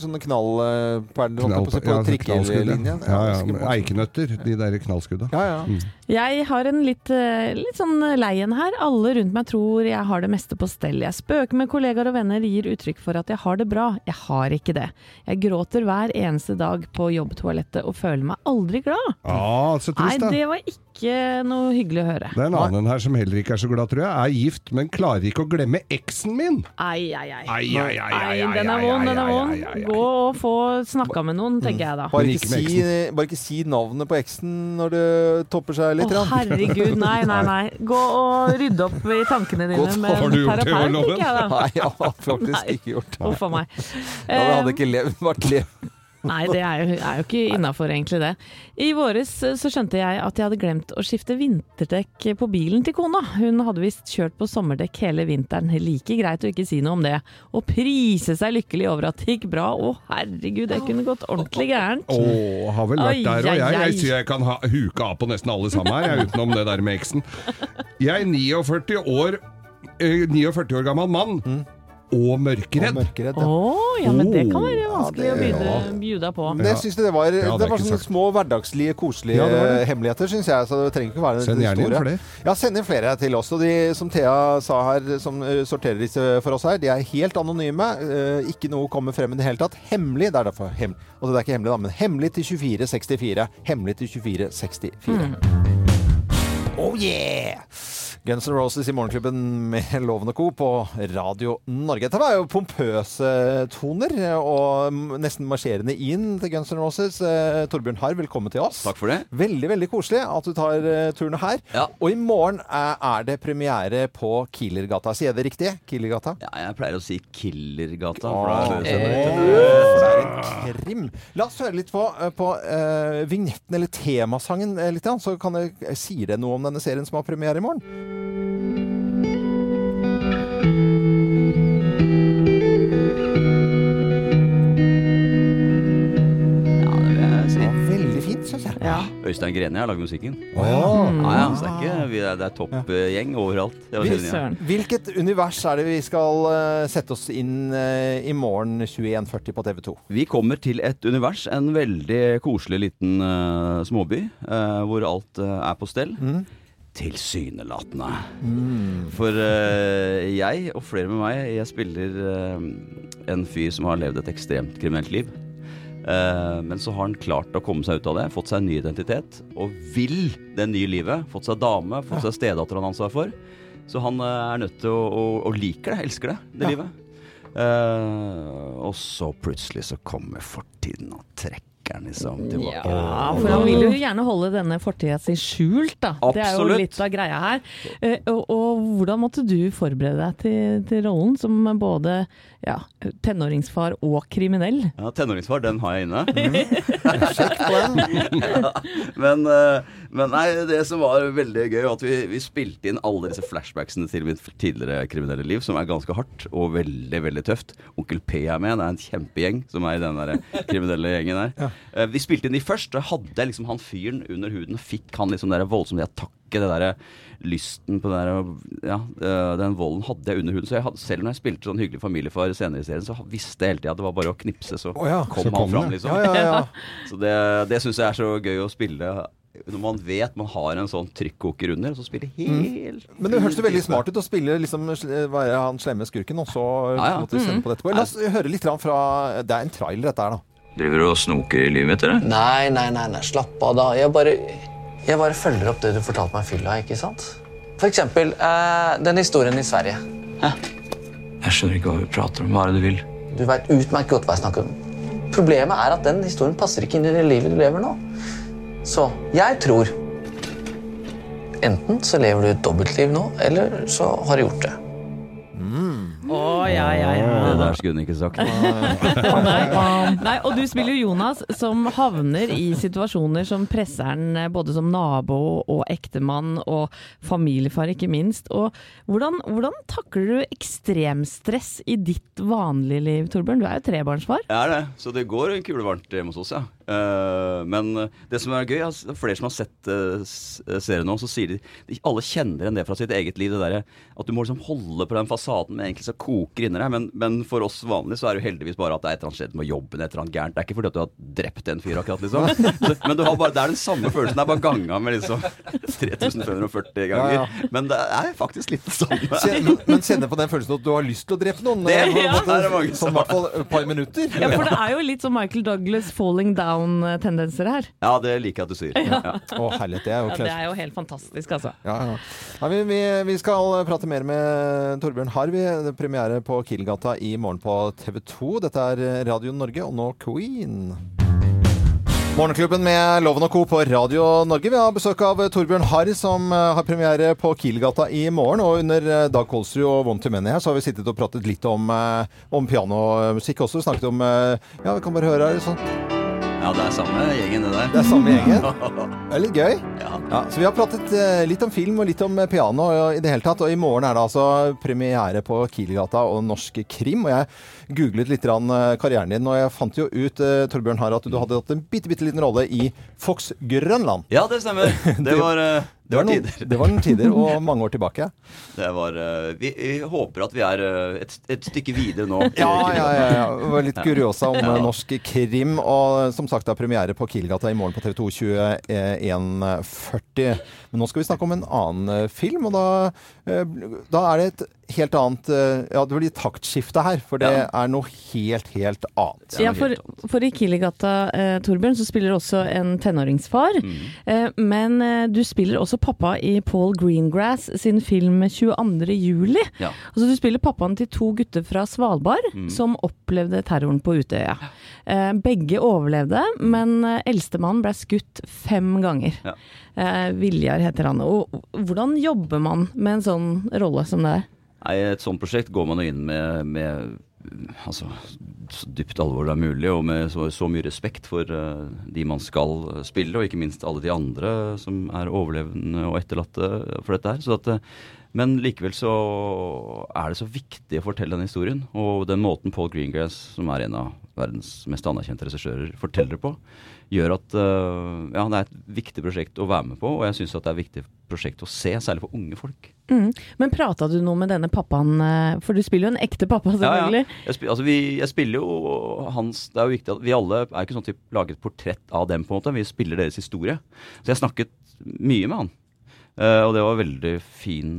sånne knallperler knall, på, på ja, trikkelinjen. Ja, ja, ja, Eikenøtter, de der knallskudda. Ja, ja. Mm. Jeg har en litt, eh, litt sånn lei en her. Alle rundt meg tror jeg har det meste på stell. Jeg spøker med kollegaer og venner, gir uttrykk for at jeg har det bra. Jeg har ikke det. Jeg gråter hver eneste dag på jobbtoalettet og føler meg aldri glad. Ah, så Nei, trist, da. det var ikke ikke noe hyggelig å høre. Det er en annen her som heller ikke er så glad, tror jeg. Er gift, men klarer ikke å glemme eksen min. Ai, ai, ai. Ai, ai, ai, ai, den er vond, den er vond. Gå og få snakka med noen, tenker jeg da. Bare ikke, si, bare ikke si navnet på eksen når det topper seg litt. Å, oh, herregud, nei, nei, nei. Gå og rydde opp i tankene dine Godt, med en terapeut, tenker jeg da. Nei, jeg har faktisk Nei. ikke gjort det. Uff a meg. Ja, det hadde ikke levd, vært lev. Nei, det er jo, er jo ikke innafor, egentlig, det. I våres eh, så skjønte jeg at jeg hadde glemt å skifte vinterdekk på bilen til kona. Hun hadde visst kjørt på sommerdekk hele vinteren. Like greit å ikke si noe om det. Og prise seg lykkelig over at det gikk bra. Å herregud, det kunne gått ordentlig gærent. Å, har vel vært der òg, jeg. Jeg sier jeg kan ha, huke av på nesten alle sammen her, jeg, utenom det der med eksen. Jeg er 49 år, eh, 49 år gammel mann. Og mørkeredd. Å, ja, men det kan være Ja, vanskelig det- å bjude, ja. bjuda på. Men jeg synes det var, Det det var sånne sagt. små hverdagslige, koselige Ja, det det. hemmeligheter, syns jeg. Så det trenger ikke være Send gjerne inn store. flere. Ja, send inn flere til oss. Og de som Thea sa her, som eh, sorterer disse for oss her, de er helt anonyme. eh, ikke noe kommer frem i det hele tatt. Hemmelig. Det er derfor hemmelig. Og det er ikke hemmelig, da, men hemmelig til 2464. Hemmelig til 2464. Oh yeah! Guns N' Roses i Morgenklubben med Loven og Co. på Radio Norge. Dette var jo pompøse toner, og nesten marsjerende inn til Guns N' Roses. Eh, Torbjørn Harr, velkommen til oss. Takk for det. Veldig veldig koselig at du tar eh, turen her. Og i morgen er, er det premiere på Killergata. Sier jeg det riktig? Killergata? Ja, jeg pleier å si Killergata. For det litt- det er en krim. La oss høre litt på, på uh, vignetten, eller temasangen, eh, litt, så kan jeg, sier det noe om denne serien som har premiere i morgen. Jeg. Øystein Greni har lagd musikken. Oh, ja. ja, ja, så det er, ikke, vi er, det er toppgjeng overalt. Det var Hvil- ja. Hvilket univers er det vi skal eh, sette oss inn eh, i morgen 21.40 på TV 2? Vi kommer til et univers, en veldig koselig liten uh, småby, uh, hvor alt uh, er på stell. Tilsynelatende. For uh, jeg, og flere med meg, jeg spiller uh, en fyr som har levd et ekstremt kriminelt liv. Eh, men så har han klart å komme seg ut av det, fått seg en ny identitet, og vil det nye livet. Fått seg dame, fått seg stedatter han har ansvar for. Så han eh, er nødt til å, å, å like det, elsker det, det Ja. livet. Uh, og så plutselig så kommer fortiden og trekker han liksom tilbake. Ja, for han vil jo gjerne holde denne fortida si skjult, da. Det er jo litt av greia her. Uh, Og, og hvordan måtte du forberede deg til, til rollen som både ja, tenåringsfar og kriminell? Ja, tenåringsfar, den har jeg inne. Sjekk på den. ja, men, eh, men nei, det som var veldig gøy, var at vi, vi spilte inn alle disse flashbacksene til mitt tidligere kriminelle liv, som er ganske hardt og veldig, veldig tøft. Onkel P er med, det er en kjempegjeng som er i den der kriminelle gjengen der. Ja. Vi spilte inn de først, da hadde jeg liksom han fyren under huden, fikk han liksom det der voldsomme det attakket, det derre lysten på den der, ja, eh, den volden hadde jeg under huden. Så jeg hadde, selv når jeg spilte sånn hyggelig familiefar senere i serien, så visste jeg hele tida at det var bare å knipse, så oh ja, kom så han kom fram, det. liksom. Ja, ja, ja. Så det, det syns jeg er så gøy å spille. Når man vet man har en sånn trykkoker under, så spiller helt Men det høres jo veldig smart ut å spille liksom, være han slemme skurken, og så Ja, ja. måtte sende Mhm. på dette. La oss høre litt fra Det er en trailer, dette her, da. Driver du og snoker i livet mitt, eller? Nei, nei, nei, nei, slapp av da. Jeg bare, jeg bare følger opp det du fortalte meg i fylla, ikke sant? For eksempel eh, den historien i Sverige. Jeg skjønner ikke hva vi prater om. Hva er det du vil? Du vet utmerket godt hva jeg snakker om. Problemet er at den historien passer ikke inn i det livet du lever nå. Så jeg tror Enten så lever du et dobbeltliv nå, eller så har du gjort det. Ja, ja, ja. Det der skulle hun ikke sagt. Nei. Nei, og du spiller jo Jonas, som havner i situasjoner som presser han eh, både som nabo og ektemann og familiefar, ikke minst. Og hvordan, hvordan takler du ekstremstress i ditt vanlige liv, Torbjørn? Du er jo trebarnsfar. Jeg er det, så det går kulevarmt hjemme hos oss, ja. Eh, men det som er gøy, altså, flere som har sett uh, serien nå, så sier de, de alle kjenner igjen det fra sitt eget liv. Det der, at du må liksom holde på den fasaden med egentlig så koker inni deg. Men, men for oss vanlige så er det jo heldigvis bare at det er et eller annet skjedd med jobben, et eller annet gærent. Det er ikke fordi at du har drept en fyr akkurat, liksom. Så- Men du har bare, det er den samme følelsen. Det er bare ganga med liksom 3540 ganger. Ja, Men det er faktisk litt det samme. Kjen- Men, men kjenne på den følelsen at du har lyst til å drepe noen. Det- på en ja. måte, det er det mange Sånn i hvert fall et par minutter. Ja, for det er jo litt sånn Michael Douglas falling down-tendenser her. Ja, det liker jeg at du sier. Ja. Ja. Å, herlighet. Det er jo klart. Ja, det er jo helt fantastisk, altså. Ja, ja. Ja, vi, vi, vi skal prate mer med Torbjørn Harv. Er Premiere på Kielgata i morgen på TV 2. Dette er Radio Norge, og nå Queen. Morgenklubben med Loven og Co. på Radio Norge. Vi har besøk av Torbjørn Harr, som eh, har premiere på Kielgata i morgen. Og under eh, Dag Kolsrud og One to Many her, så har vi sittet og pratet litt om, eh, om pianomusikk også. Snakket om Ja, vi kan bare høre her. Sånn. Ja, det er samme gjengen, det der. Det er samme gjengen. Det er litt gøy. Ja, så vi har pratet eh, litt om film og litt om eh, piano i det hele tatt. Og i morgen er det altså premiere på Kielgata og norsk krim. Og jeg googlet litt eh, karrieren din, og jeg fant jo ut, eh, Torbjørn her, at du hadde hatt en bitte, bitte liten rolle i Fox Grønland. Ja, det stemmer. Det var, eh, det var noen- tider. Det var noen tider, og mange år tilbake. Det var eh, vi, vi håper at vi er eh, et, et stykke videre nå. Ja, ja, ja. ja. Det var litt kuriosa om Ja. eh, norsk krim. Og som sagt, det er premiere på Kielgata i morgen på TV 2 21.40. Men nå skal vi snakke om en annen film, og da, da er det et helt annet eh, Ja, det blir taktskifte her, for det Ja. er noe helt, helt annet. Ja, for, for i Kiligata, eh, Torbjørn, så spiller du også en tenåringsfar. Mm. Eh, men eh, du spiller også pappa i Paul Greengrass sin film 22. juli. Ja. Altså du spiller pappaen til to gutter fra Svalbard Mm. som opplevde terroren på Utøya. Eh, begge overlevde, men eh, eldstemann ble skutt fem ganger. Ja. Eh, Viljar heter han. Og hvordan jobber man med en sånn rolle som det er? Nei, et sånt prosjekt går man jo inn med, med altså, så dypt alvor det er mulig, og med så, så mye respekt for uh, de man skal eh, spille, og ikke minst alle de andre som er overlevende og etterlatte for dette her. At, eh, men likevel så er det så viktig å fortelle den historien. Og den måten Paul Greengrass, som er en av verdens mest anerkjente regissører, forteller på, gjør at uh, ja, det er et viktig prosjekt å være med på. Og jeg syns det er viktig prosjekt å se, særlig for unge folk. Mm. Men prata du noe med denne pappaen, eh, for du spiller jo en ekte pappa, selvfølgelig. Ja, ja. Jeg, spiller, altså vi, jeg spiller jo hans Det er jo viktig at vi alle er ikke sånn at vi lager et portrett av dem, på en måte. Vi spiller deres historie. Så jeg snakket mye med han. Uh, og det var veldig fin,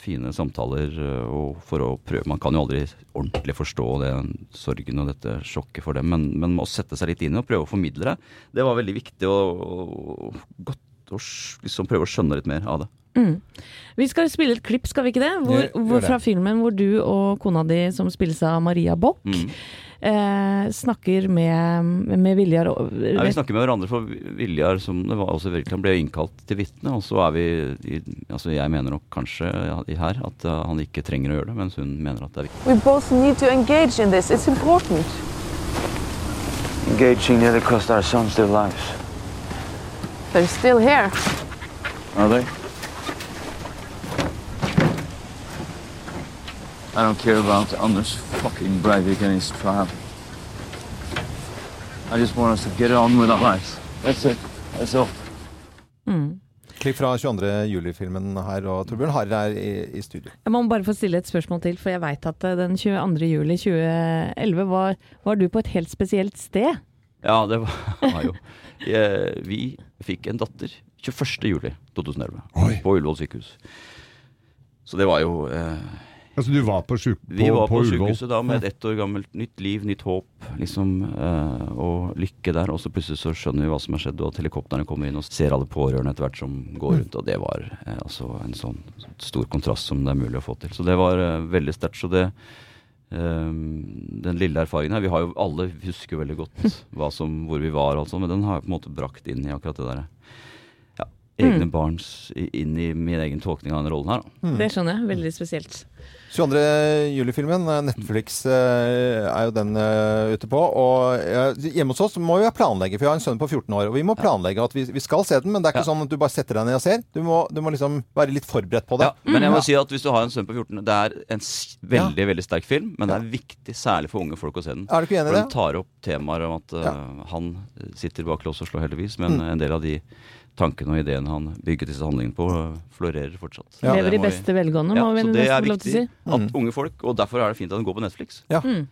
fine samtaler. uh, og for å prøve Man kan jo aldri ordentlig forstå den sorgen og dette sjokket for dem, men, men å sette seg litt inn i og prøve å formidle det, det var veldig viktig og, og godt å liksom prøve å skjønne litt mer av det. Mm. Vi skal spille et klipp, skal vi ikke det? Hvor, hvor fra filmen hvor du og kona di, som spilles av Maria Bock, Mm. eh, snakker med, med Viljar og Ja, vi snakker med hverandre for Viljar, som det var også virkelig, han ble innkalt til vitne. Og så er vi i, altså Jeg mener nok kanskje i her at uh, han ikke trenger å gjøre det, mens hun mener at det er viktig. We both need to engage in this. It's important. Engaging nearly cost our sons their lives. They're still here. Are they? I don't care about Anders fucking Breivik and his trial. I just want us to get on with our lives. That's it. That's all. Mm. Klipp fra 22. juli-filmen her, og Torbjørn Harr er i, i studio. Jeg må bare få stille et spørsmål til, for jeg veit at eh, den 22. juli 2011 var, var du på et helt spesielt sted. Ja, det var, var jo jeg, Vi fikk en datter 21. juli 2011 på Ullevål sykehus. Så det var jo eh, Altså du var på, sjuk Vi var på, på sykehuset da med et ett år gammelt nytt liv, nytt håp, liksom, eh, og lykke der. Og så plutselig så skjønner vi hva som har skjedd, og at helikoptrene kommer inn og ser alle pårørende etter hvert som går rundt. Og det var eh, altså en sånn stor kontrast som det er mulig å få til. Så det var eh, veldig sterkt. Så det eh, Den lille erfaringen her Vi har jo alle husker veldig godt hva som, hvor vi var, altså, men den har jeg på en måte brakt inn i akkurat det der. ja, egne Mm. barns inn i min egen tolkning av den rollen her. Mm. Det skjønner jeg. Veldig spesielt. 22. juli-filmen, eh, Netflix eh, er jo den eh, ute på. Og hjemme hos oss må vi planlegge, for jeg har en sønn på 14 år. Og vi må planlegge at vi, vi skal se den, men det er ikke sånn at du bare setter deg ned og ser. Du må, du må liksom være litt forberedt på det. Ja, Men jeg må Ja. si at hvis du har en sønn på 14 Det er en veldig veldig sterk film, men det er viktig særlig for unge folk å se den. Er du ikke enig i det? for den tar opp temaer om at uh, han sitter bak lås og slår, heldigvis, men Mm. en del av de tankene og ideene han bygget disse handlingene på, øh, florerer fortsatt. Ja. Lever i beste velgående, ja, må vi så det nesten er få lov til å viktig at unge folk, og derfor er det fint at den går på Netflix. Ja. Mm.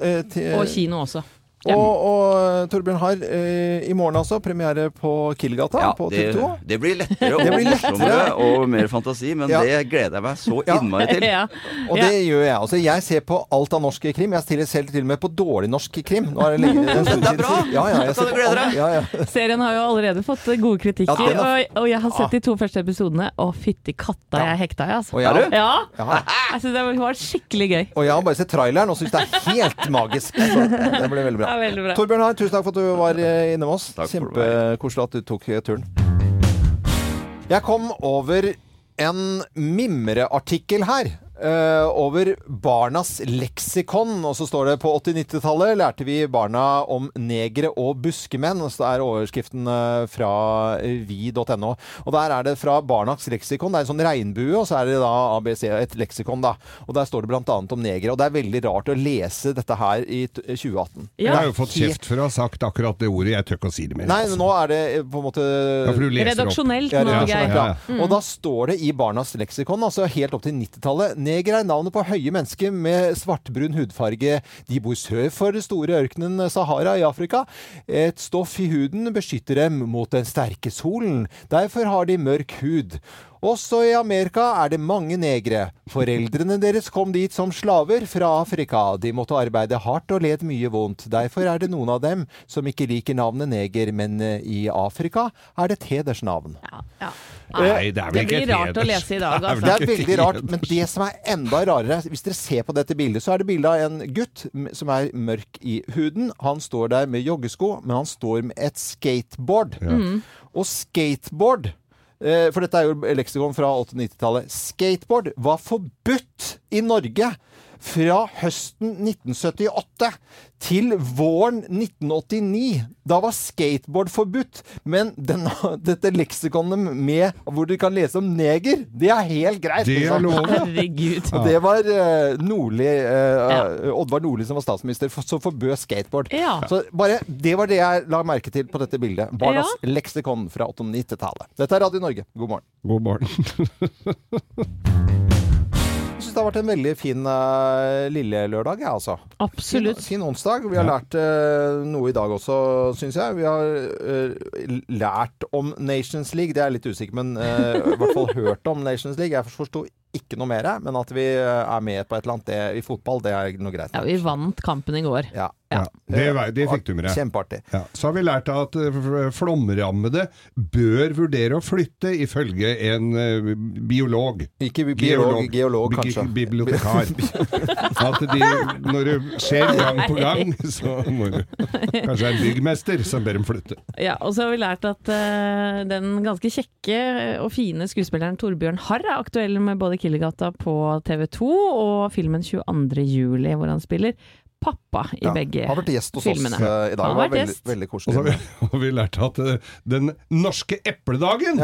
Eh, til- Og kino også. Og, og Torbjørn Harr, eh, i morgen altså, premiere på Killgata Ja, på TV 2. det blir lettere og Det blir lettere. morsommere og mer fantasi, men Ja. det gleder jeg meg så innmari til. Ja. Og det gjør jeg. Altså, jeg ser på alt av norsk krim. Jeg stiller selv til og med på dårlig norsk krim. Nå er det lenge det er bra! Ja, ja, jeg ser kan du glede deg. Ja, ja. Serien har jo allerede fått gode kritikker, Ja, er- og, og jeg har sett de to første episodene, Å, fytti katta, jeg hekta jeg, altså. Og jeg-? Ja. Ja. Jeg synes det var skikkelig gøy. Og jeg har bare sett traileren og syns det er helt magisk. Så det ble veldig bra. Veldig bra. Torbjørn Harr, tusen takk for at du var inne med oss. Kjempekoselig at du tok eh, turen. Jeg kom over en mimreartikkel her. Eh, over barnas leksikon. Og så står det på 80-90-tallet lærte vi barna om negere og buskemenn. Så det er overskriften uh, fra vi.no. Og der er det fra barnas leksikon. Det er en sånn regnbue, og så er det da ABC, et leksikon, da. Og der står det bl.a. om negere. Og det er veldig rart å lese dette her i t- 2018. Jeg har jo fått kjeft for å ha sagt akkurat det ordet. Jeg tør ikke å si det mer. Nei, altså. nå er det eh, på en måte Ja, for du leser opp. Redaksjonelt Ja, nå, redaksjonelt, ja. Mm. Og da står det i Barnas leksikon, altså helt opp til 90-tallet Neger er navnet på høye mennesker med svartbrun hudfarge. De bor sør for den store ørkenen Sahara i Afrika. Et stoff i huden beskytter dem mot den sterke solen. Derfor har de mørk hud. Også i Amerika er det mange negre. Foreldrene deres kom dit som slaver fra Afrika. De måtte arbeide hardt og led mye vondt. Derfor er det noen av dem som ikke liker navnet neger, men eh, i Afrika er det et hedersnavn. Nei, det er vel Det blir rart rart å lese i dag, Det altså. Det er veldig rart, men det som er enda rarere Hvis dere ser på dette bildet, så er det bilde av en gutt som er mørk i huden. Han står der med joggesko, men han står med et skateboard. Mm. Og skateboard For dette er jo leksikon fra 80-90-tallet. Skateboard var forbudt i Norge fra høsten 1978 til våren 1989. Da var skateboard forbudt. Men denne, dette leksikonet med hvor du kan lese om neger, det er helt greit. Det er liksom. lov. Herregud. Det var eh, Nordli, eh, Ja. Oddvar Nordli som var statsminister, som forbød skateboard. Ja. Så bare, Det var det jeg la merke til på dette bildet. Barnas leksikon fra 80-90-tallet. Dette er Radio Norge. God morgen. God morgen. Syns det har vært en veldig fin uh, lille lørdag, jeg, altså. Absolutt. Fin, fin onsdag. Vi har lært uh, noe i dag også, syns jeg. Vi har uh, lært om Nations League. Det er jeg litt usikker men i hvert fall hørt om Nations League. Jeg forsto ikke noe mer, men at vi eh, er med på et eller annet det, i fotball, det er noe greit. Ja, vi vant kampen i går. Ja. Ja, det, det fikk du med deg. Kjempeartig. Ja. Så har vi lært at eh, flomrammede bør vurdere å flytte, ifølge en eh, biolog. Ikke bi- biolog, geolog, geolog kanskje. Bibliotekar. at de, når det skjer gang på gang, så må du Kanskje en byggmester som ber dem flytte. Ja, og så har vi lært at uh, den ganske kjekke og fine skuespilleren Torbjørn Harr er aktuell med både Killegata på TV 2 og filmen 22. juli, hvor han spiller pappa i Ja, begge har vært gjest hos filmene. oss eh, i dag. Han Det har var vært veldig, veldig Og så har vi, og vi lærte at uh, den norske epledagen,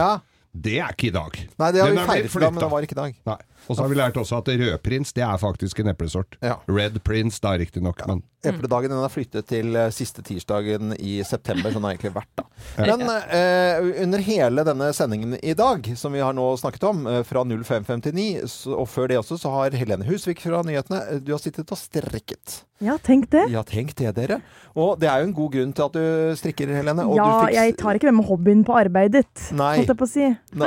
det er ikke i dag. Nei, det har Den vi feiret i dag, men det var ikke i dag. Nei. Og så har vi lært også at rødprins, det er faktisk en eplesort. Red Prince, da riktignok, men Epledagen den er flyttet til eh, siste tirsdagen i september, sånn har det egentlig vært. da. Ja. Men eh, under hele denne sendingen i dag, som vi har nå snakket om, eh, fra 0559, og før det også, så har Helene Husvik fra Nyhetene, eh, du har sittet og strekket. Ja, tenk det. Ja, tenk det, dere. Og det er jo en god grunn til at du strikker, Helene. Og Ja, du fikk... jeg tar ikke med meg hobbyen på arbeidet, holdt jeg på å si.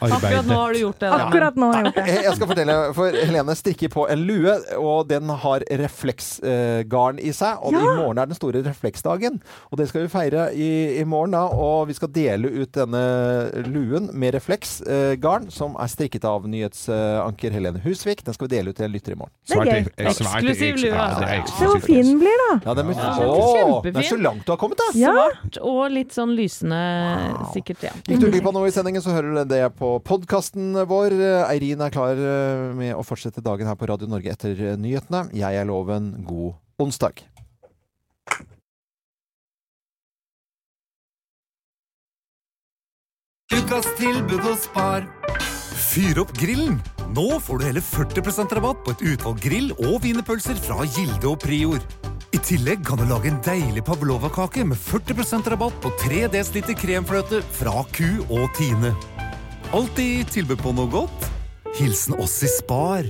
Akkurat nå har du gjort det. da. Akkurat nå har jeg gjort det. Jeg skal fortelle, for Helene strikker på en lue, og den har refleksgarn i seg. Og Ja. i morgen er den store refleksdagen, og det skal vi feire i, i morgen. da, Og vi skal dele ut denne luen med refleksgarn, som er strikket av nyhetsanker Helene Husvik. Den skal vi dele ut til en lytter i morgen. Det er gøy. Eh, Eksklusiv lue, Ja, altså. er Se hvor fin den blir, da. Ja, den Ja, Å, den er så langt du har kommet, da! Ja. Svart og litt sånn lysende, sikkert. ja. Gikk du glipp av noe i sendingen, så hører du det på podkasten vår. Eirin er klar eh, med å fortsette dagen her på Radio Norge etter eh, nyhetene. Jeg er Loven. God onsdag. Ukas tilbud hos Spar. Fyr opp grillen! Nå får du hele 40% rabatt på et utvalg grill- og wienerpølser fra Gilde og Prior. I tillegg kan du lage en deilig pavlova-kake med 40% rabatt på 3 dl kremfløte fra Q og Tine. Alltid tilbud på noe godt. Hilsen oss i Spar.